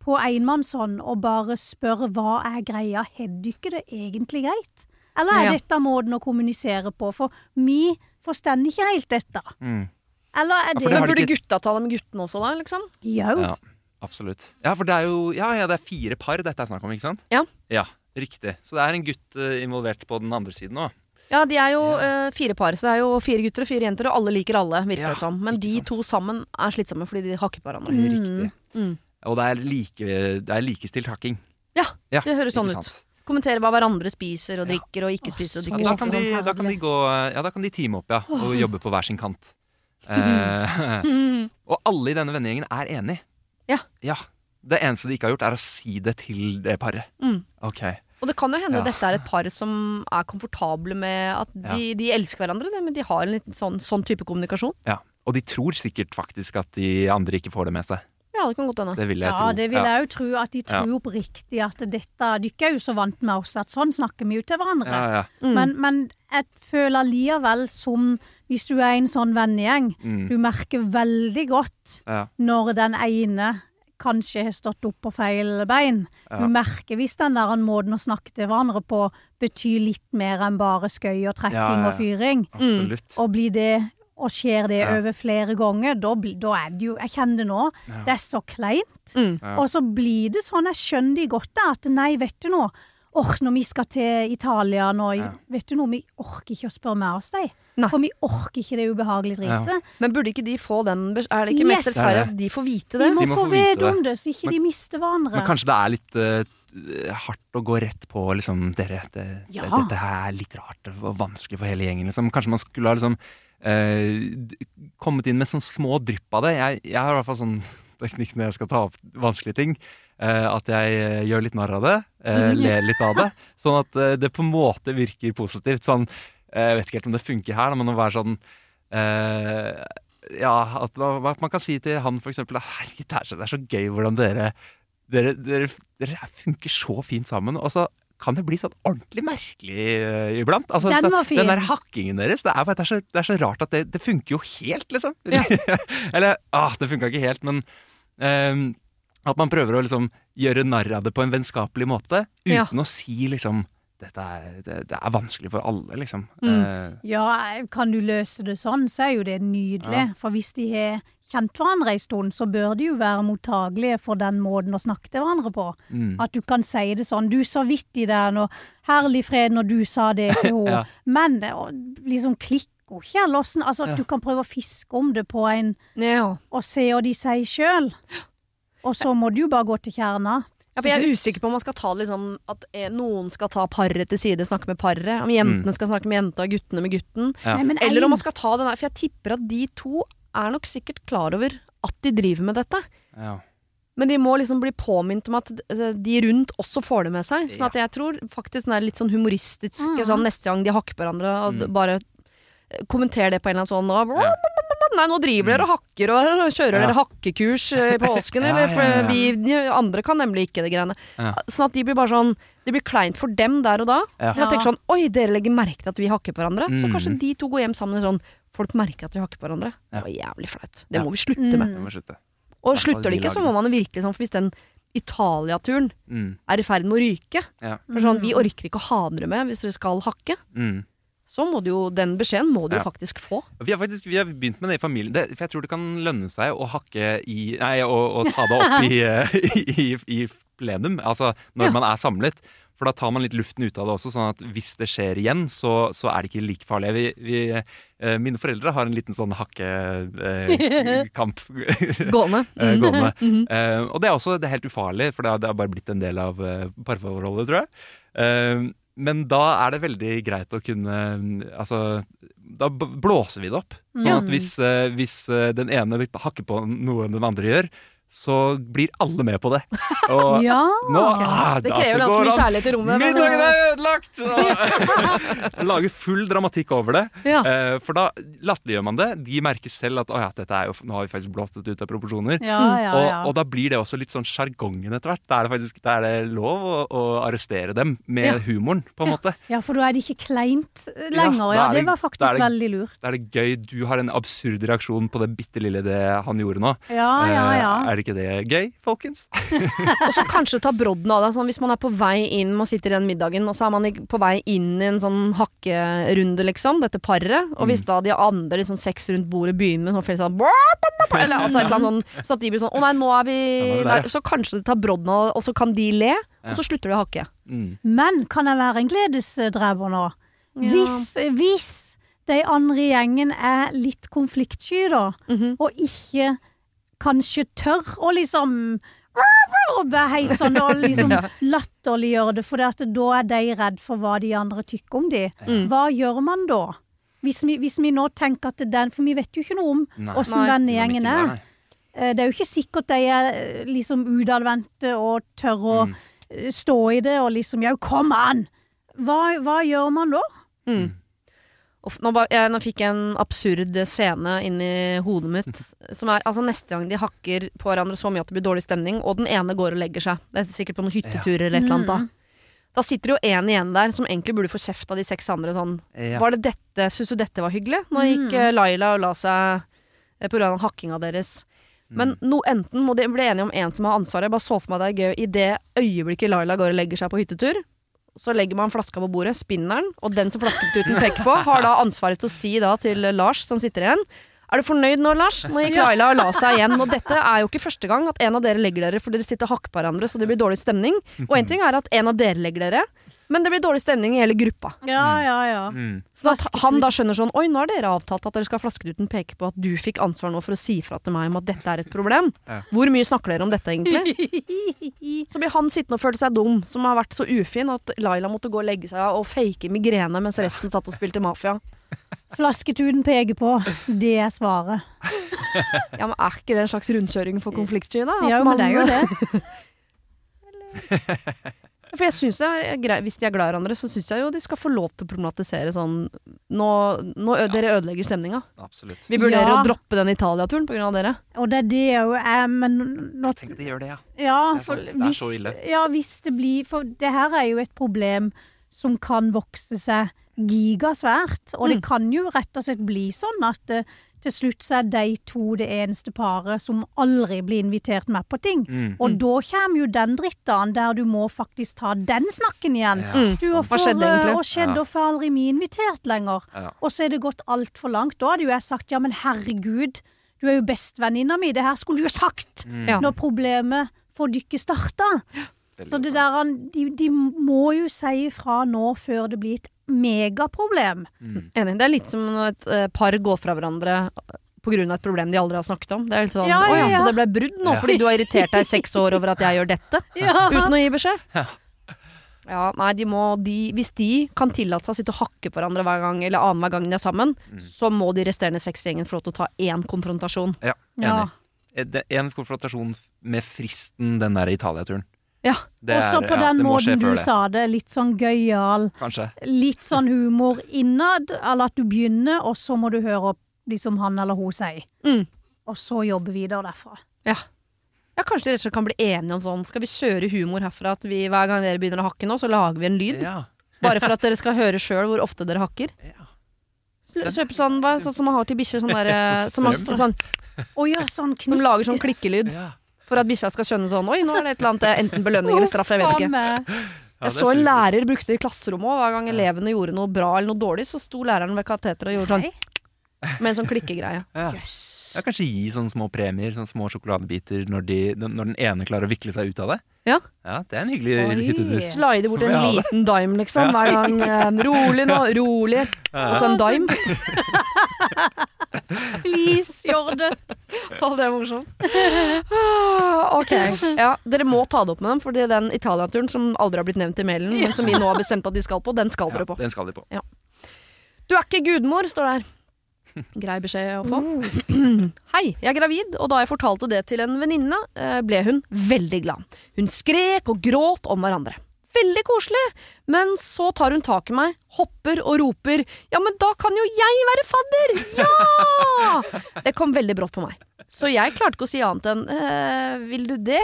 på enmannshånd og bare spørre hva er greia, har dere det egentlig greit? Eller er Ja. dette måten å kommunisere på? For vi forstår ikke helt dette. Mm. Eller er det de burde gutta ta det med guttene også, da? liksom? Jo. Ja, absolutt. Ja, for det er jo ja, ja, det er fire par dette er snakk om, ikke sant? Ja. Ja, Riktig. Så det er en gutt eh, involvert på den andre siden òg. Ja, de er jo eh, fire par, så det er jo fire gutter og fire jenter, og alle liker alle, virker Ja, det som. Men de sant. to sammen er slitsomme fordi de hakker på hverandre. Riktig. Mm. Og det er, like, det er likestilt hakking. Ja, Ja, det høres sånn ut. Kommentere hva hverandre spiser og drikker og ikke spiser og drikker. da, kan de, da kan de gå Ja, da kan de teame opp, ja. Og jobbe på hver sin kant. Eh, <laughs> og alle i denne vennegjengen er enig. Ja. ja. Det eneste de ikke har gjort, er å si det til det paret. Mm. Okay. Og det kan jo hende Ja. dette er et par som er komfortable med at de, de elsker hverandre, men de har en sånn, sånn type kommunikasjon. Ja. Og de tror sikkert faktisk at de andre ikke får det med seg. Ja, det kan godt hende. Det vil jeg Ja, tro. det vil jeg jo tro. At de tror Ja. oppriktig at dette Dere er jo så vant med oss at sånn snakker vi jo til hverandre. Ja, ja. Mm. Men, men jeg føler likevel som hvis du er en sånn vennegjeng, Mm. du merker veldig godt ja. når den ene kanskje har stått opp på feil bein. Ja. Du merker hvis den der måten å snakke til hverandre på betyr litt mer enn bare skøy og trekking Ja, ja, ja. og fyring. Absolutt. Og blir det og skjer det Ja. over flere ganger, da, da er det jo Jeg kjenner det nå. Ja. Det er så kleint. Mm. Ja. Og så blir det sånn, jeg skjønner de godt da, at nei, vet du noe, Åh, når vi skal til Italia nå, Ja. vet du noe, vi orker ikke å spørre med oss deg. Nei. For vi orker ikke det ubehagelige dritet. Men burde ikke de få den Er det ikke mest rettferdig Det er at de får vite De må, De må få få vite om det. det, så ikke Men- de mister hverandre. Men kanskje det er litt uh hardt å gå rett på liksom Dere, det, Ja. dette her er litt rart og vanskelig for hele gjengen. Liksom. Kanskje man skulle ha liksom eh, kommet inn med sånn små drypp av det. Jeg, jeg har i hvert fall sånn <laughs> teknikk når jeg skal ta opp vanskelige ting. eh, at jeg eh, gjør litt narr av det, uh, ler litt av det. <laughs> Sånn at eh, det på en måte virker positivt. Sånn, eh, jeg vet ikke helt om det funker her, men å være sånn eh, Ja, at man kan si til han eksempel Herregud, det er det er så gøy hvordan dere dere, dere, dere funker så fint sammen. Og så kan det bli sånn ordentlig merkelig uh, iblant. Altså, Den var fin. Den der hakkingen deres, det er, det er, så, det er så rart at det, det funker jo helt, liksom. Ja. <laughs> Eller, ah, det funka ikke helt, men um, at man prøver å liksom gjøre narr av det på en vennskapelig måte, uten Ja. å si liksom dette er, det, det er vanskelig for alle, liksom. Mm. Eh, Ja, kan du løse det sånn, så er jo det nydelig. Ja. For hvis de har kjent hverandre en stund, så bør de jo være mottagelige for den måten å snakke til hverandre på. mm. At du kan si det sånn. Du så i den og Herlig fred når du sa det <laughs> til henne. Ja. Men det å liksom klikker ikke. Eller åssen Altså, at Ja. du kan prøve å fiske om det på en Ja. Og se hva de sier sjøl. Og så må du jo bare gå til kjerna. Ja, for jeg er usikker på om man skal ta liksom at eh, noen skal ta paret til side, snakke med paret. Om jentene skal snakke med jenta og guttene med gutten. Ja. Nei, Eller om man skal ta den der, for jeg tipper at de to er nok sikkert klar over at de driver med dette. ja. Men de må liksom bli påminnet om at eh, de rundt også får det med seg. Sånn at jeg tror faktisk den er litt sånn humoristisk mm. sånn neste gang de hakker på hverandre, og Mm. bare kommenterer kommenter det på en eller annen sånn og, Ja. Nei, nå driver dere og hakker og <laughs> kjører Ja. dere hakkekurs i påsken, <laughs> Ja, eller? ja, For ja. vi andre kan nemlig ikke det greiene. Ja. Sånn at de blir bare sånn Det blir kleint for dem der og da. Ja. For jeg tenker sånn Oi, dere legger merke til at vi hakker på hverandre. Så Mm. kanskje de to går hjem sammen sånn Folk merker at vi hakker på hverandre. Ja. Det var jævlig flaut. Det Ja. må vi slutte med. Det må slutte. Og slutter det ikke, så må man virkelig sånn, for hvis den Italia-turen Mm. er i ferd med å ryke Ja. For sånn, Vi orker ikke å ha dere med hvis dere skal hakke. Mm. Så må du jo, den beskjeden må du jo Ja. faktisk få. Vi har faktisk vi har begynt med det i familien. Det, for jeg tror det kan lønne seg å hakke i Nei, å, å ta det opp i, eh, <laughs> i, i, i plenum, altså når Ja. man er samlet. For da tar man litt luften ut av det også, sånn at hvis det skjer igjen, så, så er det ikke like farlig. Vi, vi, eh, mine foreldre har en liten sånn hakkekamp <laughs> Gående. <laughs> eh, gående. Mhm. Eh, og det er også det er helt ufarlig, for det har, det har bare blitt en del av eh, parforholdet, tror jeg. Men da er det veldig greit å kunne Altså, da blåser vi det opp. Sånn at hvis, eh, hvis eh, den ene vil hakke på noe den andre gjør, så blir alle med på det. <laughs> Og Ja. nå ah, Det krever ganske mye kjærlighet i rommet. Middagen er ødelagt! Og <laughs> <laughs> Lager full dramatikk over det. Ja. Eh, for da latterliggjør man det. De merker selv at oh, ja, dette er jo, nå har vi faktisk blåst det ut av proporsjoner. Ja, ja, Og, og da blir det også litt sånn sjargongen etter hvert. Da er det faktisk er det lov å, å arrestere dem med Ja. humoren, på en måte. ja, for da er det ikke kleint eh, lenger. Ja, det det- var faktisk det- veldig lurt. Da er det gøy. Du har en absurd reaksjon på det bitte lille det han gjorde nå. Ja, ja, Eh. Er det ikke det gøy, folkens? <laughs> Og så kanskje ta brodden av det. Sånn, hvis man er på vei inn, man sitter i den middagen, og så er man på vei inn i en sånn hakkerunde, liksom, dette paret. Og hvis da de andre liksom, seks rundt bordet begynner med sånn sånn Eller altså et eller annet sånn, så at de blir sånn Å nei, nå er vi Ja, nå er der. der, Så kanskje du tar brodden av det, og så kan de le, og så slutter de å hakke. Mm. Men kan jeg være en gledesdrever nå? Ja. Hvis, hvis de andre i gjengen er litt konfliktsky, da, Mhm. og ikke kanskje tør å liksom helt sånn og liksom <laughs> Ja. latterliggjøre det, for at da er de redd for hva de andre tykker om de. Mm. Hva gjør man da? Hvis vi, hvis vi nå tenker at den For vi vet jo ikke noe om åssen vennegjengen er. Eh, Det er jo ikke sikkert de er eh, liksom utadvendte og tør å Mm. eh, stå i det og liksom Ja, kom an! Hva, hva gjør man da? Mm. Nå, ba, jeg, nå fikk jeg en absurd scene inn i hodet mitt. <laughs> Som er altså neste gang de hakker på hverandre så mye at det blir dårlig stemning, og den ene går og legger seg. Det er sikkert på noen hytteturer eller et eller annet. Da. da sitter det jo en igjen der som egentlig burde få kjeft av de seks andre. Sånn, Ja. var det dette, Syns du dette var hyggelig? Nå gikk mm. Laila og la seg eh, på grunn av hakkinga deres. Men no, enten må de bli enige om en som har ansvaret. Jeg bare så for meg det er gøy i det øyeblikket Laila går og legger seg på hyttetur. Så legger man flaska på bordet, spinneren, og den som flasketuten peker på, har da ansvaret til å si da til Lars som sitter igjen Er du fornøyd nå, Lars? Nå gikk Laila og la seg igjen. Og dette er jo ikke første gang at en av dere legger dere, for dere sitter og hakker på hverandre, så det blir dårlig stemning. Og en ting er at en av dere legger dere, men det blir dårlig stemning i hele gruppa. Ja, ja, ja. Mm. Så da han da skjønner sånn Oi, nå har dere avtalt at dere skal ha flasketuten peke på at du fikk ansvar nå for å si fra til meg om at dette er et problem. Ja. Hvor mye snakker dere om dette egentlig? <laughs> Så blir han sittende og føle seg dum, som har vært så ufin at Laila måtte gå og legge seg og fake migrene mens resten satt og spilte mafia. Flasketuten peker på. Det er svaret. <laughs> Ja, men Er ikke det en slags rundkjøring for konfliktsky, da? At Ja, men det er jo det. <laughs> For jeg synes det er greit, Hvis de er glad i hverandre, så syns jeg jo de skal få lov til å problematisere sånn Nå, nå ø- Dere ødelegger stemninga. Absolutt. Vi vurderer Ja. å droppe den Italia-turen pga. dere. Og det er det jo er, men nå Tenk at de gjør det, ja. Ja, Det er for. Det er hvis, så ille. ja, hvis det blir For det her er jo et problem som kan vokse seg gigasvært. Og det Mm. kan jo rett og slett bli sånn at eh, til slutt så er de to det eneste paret som aldri blir invitert med på ting. Mm. Og da kommer jo den drittdagen der du må faktisk ta den snakken igjen. Ja, Mm. Du, og Hva skjedde egentlig? Og skjedde, Ja. og får aldri vi invitert lenger. Ja. Og så er det gått altfor langt. Da hadde jo jeg sagt ja, men herregud, du er jo bestevenninna mi, det her skulle du jo sagt Mm. Når problemet for dykket starta. Så det der, de, de må jo si ifra nå før det blir et megaproblem. Mm. Enig. Det er litt som når et eh, par går fra hverandre pga. et problem de aldri har snakket om. Det er litt sånn Ja, ja, Å ja, ja. så det ble brudd nå Ja. fordi du har irritert deg i seks år over at jeg gjør dette? <laughs> Ja. Uten å gi beskjed? Ja, nei, de må, de, Hvis de kan tillate seg å sitte og hakke på hverandre hver gang Eller annenhver gang de er sammen, så må de resterende seks gjengen få lov til å ta én konfrontasjon. Ja, Ja. enig. Eh, En konfrontasjon med fristen den der Italia-turen. Ja. Det Og så er- på den ja, måten du sa det, litt sånn gøyal, Kanskje. litt sånn humor innad, eller at du begynner, og så må du høre opp liksom han eller hun sier. Mm. Og så jobbe videre derfra. Ja. ja, kanskje de rett og slett kan bli enige om sånn Skal vi kjøre humor herfra at vi, hver gang dere begynner å hakke nå, så lager vi en lyd? Ja. <laughs> Bare for at dere skal høre sjøl hvor ofte dere hakker? ja. Kjøpe sånn, hva, sånn som man har til bikkjer, sånn derre <laughs> eh, som, man, sånn, Og gjør sånn som lager sånn klikkelyd. Ja. For at bikkja skal skjønne sånn Oi, nå er det et eller annet, enten belønning eller straff, jeg vet ikke. Jeg så en lærer brukte det i klasserommet òg. Hver gang elevene gjorde noe bra eller noe dårlig, så sto læreren ved kateteret og gjorde sånn med en sånn klikkegreie. <laughs> Ja. ja, kanskje gi sånne små premier, sånne små sjokoladebiter, når, de, når den ene klarer å vikle seg ut av det. Ja. Ja, det er en hyggelig hyttetur. Slide bort en liten dime, liksom. Hver gang. eh, Rolig nå, rolig. Og så en dime. <laughs> <laughs> Please, gjør det. Å, det er morsomt. Ah, ok. Ja, dere må ta det opp med dem, Fordi den Italia-turen som aldri har blitt nevnt i mailen, men som vi nå har bestemt at de skal på, den skal dere på. Den skal de på. Du er ikke gudmor, står det her. Grei beskjed å få. Hei, jeg er gravid, og da jeg fortalte det til en venninne, eh, ble hun veldig glad. Hun skrek og gråt om hverandre. Veldig koselig, men så tar hun tak i meg, hopper og roper ja, men da kan jo jeg være fadder! Ja! Det kom veldig brått på meg, så jeg klarte ikke å si annet enn eh, vil du det?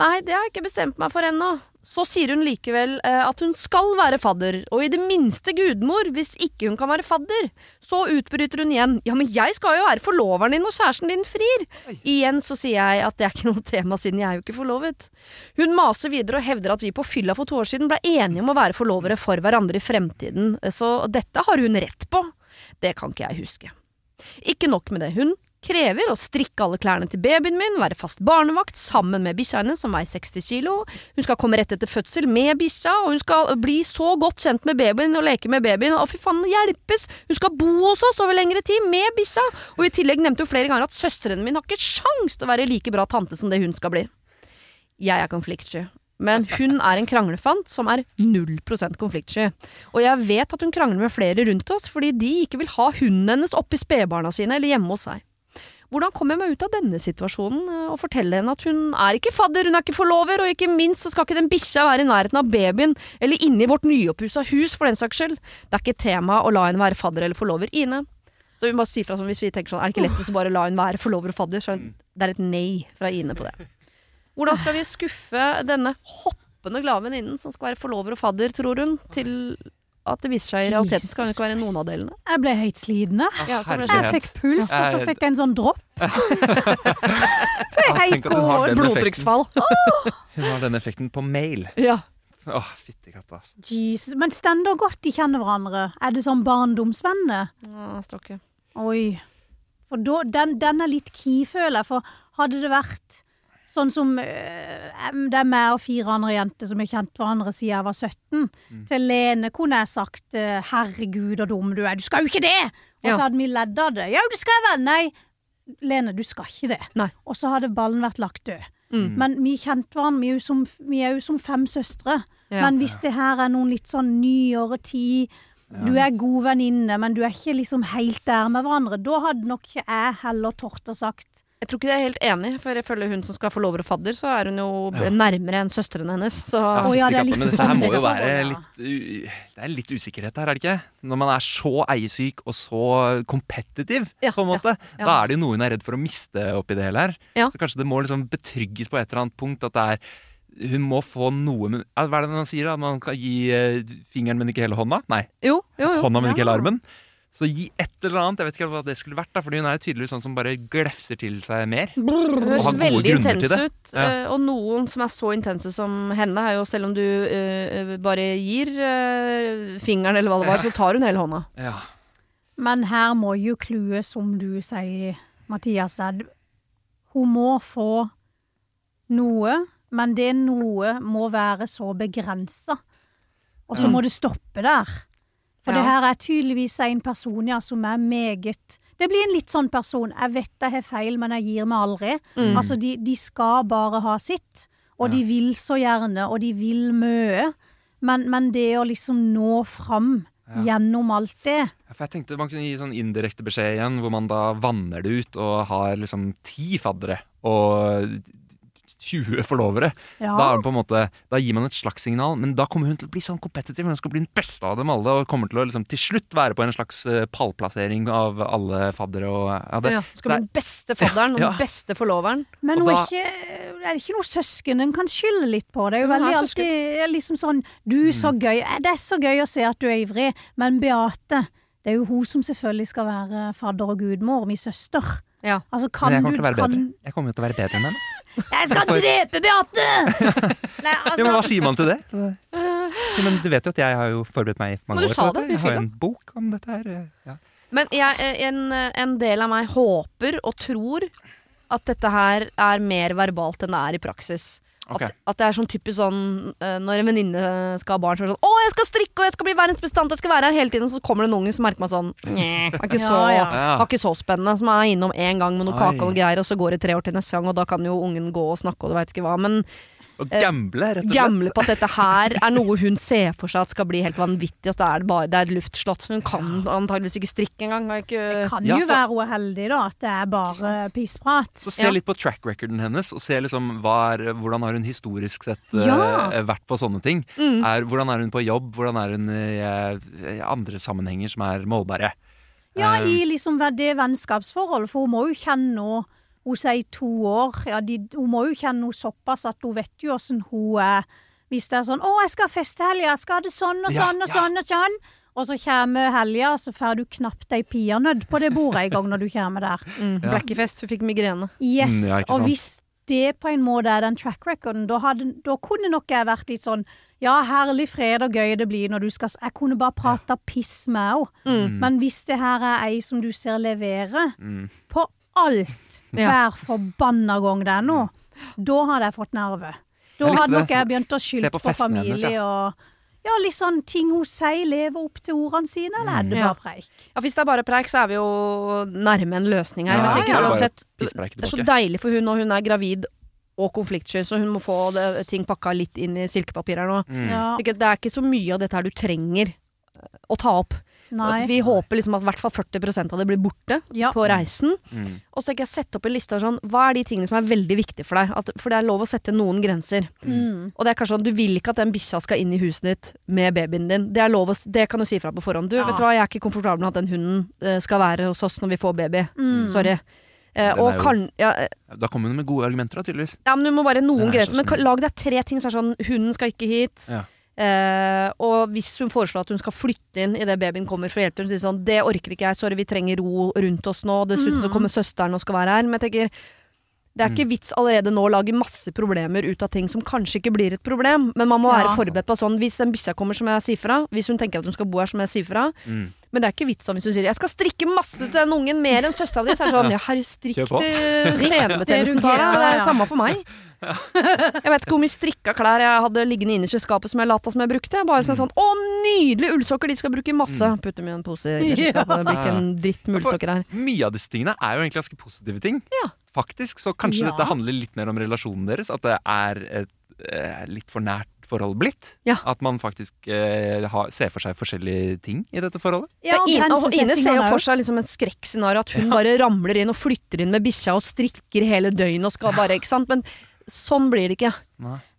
Nei, det har jeg ikke bestemt meg for ennå. Så sier hun likevel eh, at hun skal være fadder, og i det minste gudmor hvis ikke hun kan være fadder. Så utbryter hun igjen ja, men jeg skal jo være forloveren din når kjæresten din frir. Igjen så sier jeg at det er ikke <laughs> noe tema siden jeg er jo ikke forlovet. Hun maser videre og hevder at vi på fylla for to år siden ble enige om å være forlovere for hverandre i fremtiden, så dette har hun rett på. Det kan ikke jeg huske. Ikke nok med det, hun krever å strikke alle klærne til babyen min, være fast barnevakt sammen med bikkja hennes som veier 60 kilo. Hun skal komme rett etter fødsel med bikkja, og hun skal bli så godt kjent med babyen og leke med babyen. Å, fy faen, hjelpes! Hun skal bo hos oss over lengre tid med bikkja! Og i tillegg nevnte hun flere ganger at søstrene mine har ikke sjans til å være like bra tante som det hun skal bli. Jeg er konfliktsky. Men hun er en kranglefant som er 0% konfliktsky. Og jeg vet at hun krangler med flere rundt oss fordi de ikke vil ha hunden hennes oppi spedbarna sine eller hjemme hos seg. Hvordan kommer jeg meg ut av denne situasjonen eh, og forteller henne at hun er ikke fadder, hun er ikke forlover, og ikke minst så skal ikke den bikkja være i nærheten av babyen eller inne i vårt nyoppussa hus for den saks skyld. Det er ikke tema å la henne være fadder eller forlover. Ine? Så vi må si fra sånn hvis vi tenker sånn, er det ikke lettest å bare la henne være forlover og fadder? Så det er et nei fra Ine på det. Hvordan skal vi skuffe denne hoppende glade venninnen som skal være forlover og fadder, tror hun, til at det viser seg i realiteten skal hun ikke være noen av delene? Jeg ble helt slidende. Ja, ble Jeg fikk puls, og så fikk jeg en sånn dropp. <laughs> <laughs> Ja, helt effekten. Blodtrykksfall. Hun har den effekten på mail. Ja. Åh, fytti katta, altså. Jesus. Men stender godt de kjenner hverandre. Er det sånn barndomsvenner? Ja, står ikke. Oi. For da, den, den er litt key, føler jeg. For hadde det vært sånn som øh, Det er meg og fire andre jenter som har kjent hverandre siden jeg var 17. Til Lene kunne jeg sagt øh, 'herregud, så dum du er'. Du skal jo ikke det! Og Ja. så hadde vi ledd av det. Ja, det skal jeg vel! Nei, Lene, du skal ikke det. Og så hadde ballen vært lagt død. Mm. Men vi kjente hverandre, vi er jo som, jo fem søstre. Ja. Men hvis det her er noen litt sånn nyere tid Du er god venninne, men du er ikke liksom helt der med hverandre. Da hadde nok jeg heller tort å sagt Jeg tror ikke jeg er helt enig, for jeg føler hun som skal få lover og fadder, så er hun jo nærmere enn søstrene hennes. Så Ja, oh, ja, det er litt Men dette her sånn må jo være litt Det er litt usikkerhet her, er det ikke? Når man er så eiesyk og så kompetitiv, Ja, på en måte. ja. Da er det jo noe hun er redd for å miste oppi det hele her. Ja. Så kanskje det må liksom betrygges på et eller annet punkt at det er hun må få noe men, Hva er det man sier? da? Man kan gi eh, fingeren, men ikke hele hånda? Nei, jo, jo, jo. hånda, men ikke hele Ja. armen. Så gi et eller annet. Jeg vet ikke hva det skulle vært, da, Fordi hun er jo tydeligvis sånn som bare glefser til seg mer. Hun høres har veldig intens ut. Ja. eh, Og noen som er så intense som henne, er jo selv om du uh, bare gir uh, fingeren eller hva det var, så tar hun hele hånda. Ja. Men her må jo clouet, som du sier, Mathias, at hun må få noe, men det noe må være så begrensa. Og så Ja. må det stoppe der. For Ja. det her er tydeligvis en person ja, som er meget Det blir en litt sånn person. Jeg vet jeg har feil, men jeg gir meg aldri. Mm. Altså, de, de skal bare ha sitt. Og de vil så gjerne, og de vil mye. Men, men det å liksom nå fram gjennom alt det Ja, For jeg tenkte Man kunne gi sånn indirekte beskjed igjen, hvor man da vanner det ut og har liksom ti faddere og 20 forlovere. Ja. Da, er på en måte, da gir man et slags signal, men da kommer hun til å bli sånn kompetitiv. Hun skal bli den beste av dem alle og kommer til å liksom, til slutt være på en slags eh, pallplassering av alle faddere. Og, ja, det, Ja, skal bli den beste fadderen <laughs> og Ja. den beste forloveren. Men Og hun er, da- ikke, er det ikke noe søsken en kan skylde litt på? Det er jo veldig alltid liksom sånn Du, så Mm. gøy. Eh, Det er så gøy å se at du er ivrig, men Beate det er jo hun som selvfølgelig skal være fadder og gudmor, min søster. Ja. Altså, men jeg kommer du til kan. Jeg kommer til å være bedre enn henne. Jeg skal drepe Beate! <laughs> Nei, Ja, men hva altså sier man til det? Ja, men du vet jo at jeg har jo forberedt meg i mange år. på det dette. Jeg har jo en bok om dette her. eh, Ja. Men jeg, eh, en, en del av meg håper og tror at dette her er mer verbalt enn det er i praksis. Ok. At, at det er sånn typisk sånn eh, Når en venninne skal ha barn, så er det sånn 'Å, jeg skal strikke, og jeg skal bli verdens bestand, jeg skal være her hele tiden.' Og så kommer det en unge som merker meg sånn «Nja, er ikke <laughs> så, Ja, ja. Ja. Var ikke så spennende. Som er innom én gang med noe kake og noe greier, og så går det tre år til neste gang, og da kan jo ungen gå og snakke og du veit ikke hva. Men Og gamble, rett og slett. gamble på at dette her er noe hun ser for seg at skal bli helt vanvittig. At det er, bare, det er et luftslott. Hun kan antageligvis ikke strikke engang. Ikke Det kan Ja, jo for- være uheldig, da, at det er bare pissprat. Så se Ja. litt på track recorden hennes, og se liksom hva er, hvordan har hun historisk sett eh, Ja. vært på sånne ting. Mm. Er, hvordan er hun på jobb, hvordan er hun i eh, andre sammenhenger som er målbare. Ja, Eh, i liksom det vennskapsforholdet, for hun må jo kjenne henne Hun sier to år. Ja, de, hun må jo kjenne henne såpass at hun vet jo åssen hun er. Hvis det er sånn 'Å, jeg skal ha festehelg, jeg skal ha det sånn og Ja, sånn og ja. sånn og sånn', og så kommer helga, så får du knapt ei peanøtt på det bordet en gang når du kommer der. <laughs> mm, Blackefest. Hun fikk migrene. Yes, Mm, og hvis det på en måte er den track recorden, da, hadde, da kunne nok jeg vært litt sånn Ja, herlig fred og gøy det blir når du skal Jeg kunne bare prata piss med henne. Mm. Men hvis det her er ei som du ser levere Mm. på alt Ja. hver forbanna gang det er noe, da hadde jeg fått nerve. Da hadde nok jeg begynt å skylde på på, familie hennes, ja. og Ja, litt sånn ting hun sier, lever opp til ordene sine, eller er det bare preik? Ja, Hvis det er bare preik, så er vi jo nærme en løsning her. Ja, jeg tenker ja, ja. uansett Det er så deilig for hun når hun er gravid og konfliktsky, så hun må få det, ting pakka litt inn i silkepapir her nå. Mm. Ja, Det er ikke så mye av dette her du trenger eh, å ta opp. Nei. Vi håper liksom at i hvert fall 40% av det blir borte Ja. på reisen. Mm. Og så tenker jeg sette opp en liste av sånn Hva er de tingene som er veldig viktige for deg? At, for det er lov å sette noen grenser. Mm. Og det er kanskje sånn, Du vil ikke at den bikkja skal inn i huset ditt med babyen din. Det er lov å, det kan du si fra på forhånd. Du, Ja. vet du hva, Jeg er ikke komfortabel med at den hunden eh, skal være hos oss når vi får baby. Mm. Sorry. Eh, og jo- kan, ja, eh, Da kommer hun med gode argumenter, da, tydeligvis. ja, men du må bare noen er grenser. Men lag deg tre ting som er sånn Hunden skal ikke hit. Ja. Eh, og hvis hun foreslår at hun skal flytte inn idet babyen kommer for å hjelpe henne, sier sånn Det orker ikke jeg, sorry, vi trenger ro rundt oss nå. Dessuten så Mm. kommer søsteren og skal være her. Men jeg tenker det er Mm. ikke vits allerede nå å lage masse problemer ut av ting som kanskje ikke blir et problem. Men man må Ja. være forberedt på sånn hvis en bikkja kommer, som jeg sier fra. Hvis hun tenker at hun skal bo her, som jeg sier fra. Mm. Men det er ikke vits om hvis hun sier 'jeg skal strikke masse til den ungen, mer enn søstera di'. Så er det sånn ja, herre, strikk til du tar deg. Det er jo samme for meg. Jeg vet ikke hvor mye strikka klær jeg hadde liggende innerst i skapet som jeg lata som jeg brukte. Bare sånn, sånn 'Å, nydelige ullsokker, de skal bruke masse'. Putter dem i en pose i <laughs> det skapet. Det blir ikke en dritt med ullsokker her. Mye av disse tingene er jo egentlig ganske positive ting. Ja. Faktisk, Så kanskje Ja. dette handler litt mer om relasjonen deres. At det er et eh, litt for nært forhold blitt. Ja. At man faktisk eh, ha, ser for seg forskjellige ting i dette forholdet. Ja, Ine, og Ine ser jo for seg liksom et skrekkscenario, at hun bare ramler inn og flytter inn med bikkja og strikker hele døgnet og skal bare Ikke sant. Men sånn blir det ikke.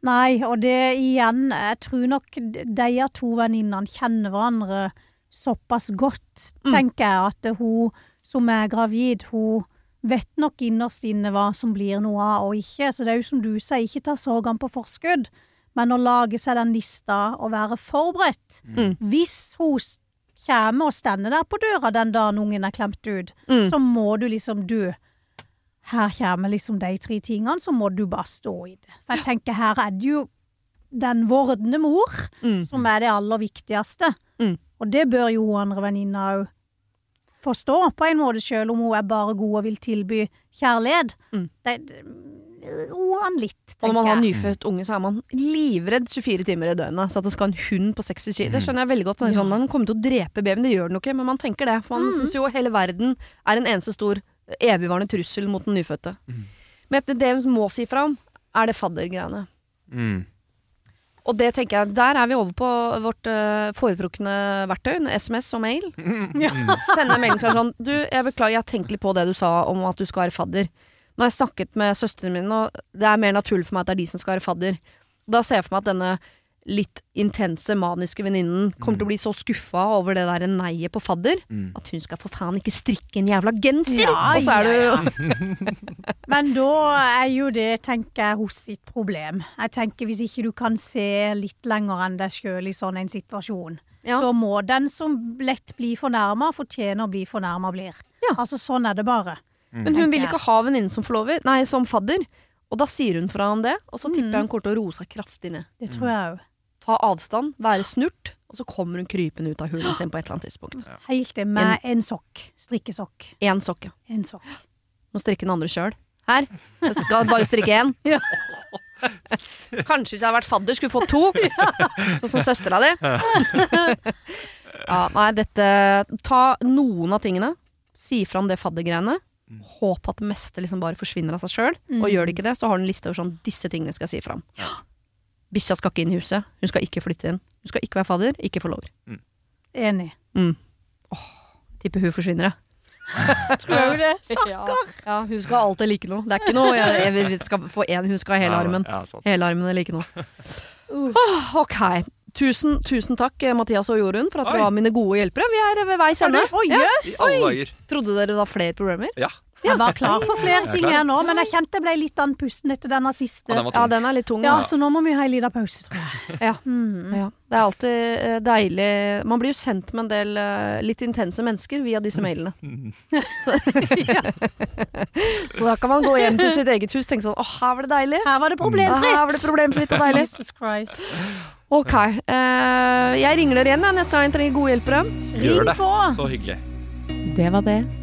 Nei, og det igjen Jeg tror nok de to venninnene kjenner hverandre såpass godt, Mm. tenker jeg, at hun som er gravid, hun vet nok innerst inne hva som blir noe av og ikke. Så det er jo som du sier, ikke ta sorgene på forskudd, men å lage seg den lista og være forberedt. Mm. Hvis hun kommer og stender der på døra den dagen ungen er klemt ut, Mm. så må du liksom du Her kommer liksom de tre tingene, så må du bare stå i det. For jeg tenker her er det jo den vordende mor Mm. som er det aller viktigste. Mm. Og det bør jo hun andre venninna òg forstå, på en måte, selv om hun er bare god og vil tilby kjærlighet. Mm. Det, det, Ro han litt, Og når man har nyfødt unge, så er man livredd 24 timer i døgnet. Så at det skal en hund på 60 kg, det skjønner jeg veldig godt. Den, ja. sånn, den kommer til å drepe babyen, det gjør den jo ikke, men man tenker det. For man Mm. syns jo hele verden er en eneste stor evigvarende trussel mot den nyfødte. Men det det hun må si fra om, er det faddergreiene. Mm. Og det tenker jeg, der er vi over på vårt uh, foretrukne verktøy, SMS og mail. Sende melding fra sånn Du, jeg beklager, jeg tenker litt på det du sa om at du skal være fadder. Nå har jeg snakket med søstrene mine, og det er mer naturlig for meg at det er de som skal være fadder. Da ser jeg for meg at denne litt intense, maniske venninnen kommer til å bli så skuffa over det der neiet på fadder, Mm. at hun skal for faen ikke strikke en jævla genser! Ja, og så er du ja, <laughs> Men da er jo det, tenker jeg, hos sitt problem. Jeg tenker Hvis ikke du kan se litt lenger enn deg sjøl i sånn en situasjon, Ja. da må den som lett blir fornærma, fortjener å bli fornærma blir. Ja. Altså Sånn er det bare. Men hun vil ikke ha venninnen som forlover, nei, som fadder. Og da sier hun fra om det, og så tipper Mm. jeg hun kommer til å roe seg kraftig ned. Det tror jeg òg. Ta avstand, være snurt, og så kommer hun krypende ut av hulen sin på et eller annet tidspunkt. Helt det, med en sokk. Strikkesokk. Én ja En sokk. Må strikke den andre sjøl. Her. Jeg skal bare strikke én. Ja. <laughs> Kanskje hvis jeg hadde vært fadder, skulle fått to. <laughs> Sånn som søstera di. <laughs> Ja, nei, dette Ta noen av tingene. Si fram det faddergreiene. Håp at det meste liksom bare forsvinner av seg sjøl. Og gjør det ikke det, så har du en liste over sånn Disse tingene skal jeg si fram. Bikkja skal ikke inn i huset. Hun skal ikke flytte inn. Hun skal ikke være fadder, ikke få lov. Enig. Tipper hun forsvinner, jeg. <laughs> Tror du det? <laughs> Ja, ja, hun skal alltid like noe. Det er ikke noe jeg, jeg, jeg skal få én, hun skal ha hele armen. Ja. Hele armen er like noe. Oh, ok. Tusen, tusen takk, eh, Mathias og Jorunn, for at dere var mine gode hjelpere. Vi er ved veis ende. Trodde dere det var flere problemer? Ja. Jeg var klar for flere er ting her nå, men jeg kjente jeg ble litt andpusten etter denne siste. Og den Ja, den er litt tung. Ja, Ja. så nå må vi ha en liten pause, tror jeg. <laughs> Ja. Mm. Ja. Det er alltid eh, deilig Man blir jo kjent med en del eh, litt intense mennesker via disse mailene. <laughs> <laughs> Så, så da kan man gå hjem til sitt eget hus og tenke sånn Å, her var det deilig. Her var det problemfritt! Her var det problemfritt og deilig. Jesus Christ. Ok. Uh, jeg ringer dere igjen jeg, neste gang jeg trenger gode hjelpere. Ring på! Så hyggelig. Det var det.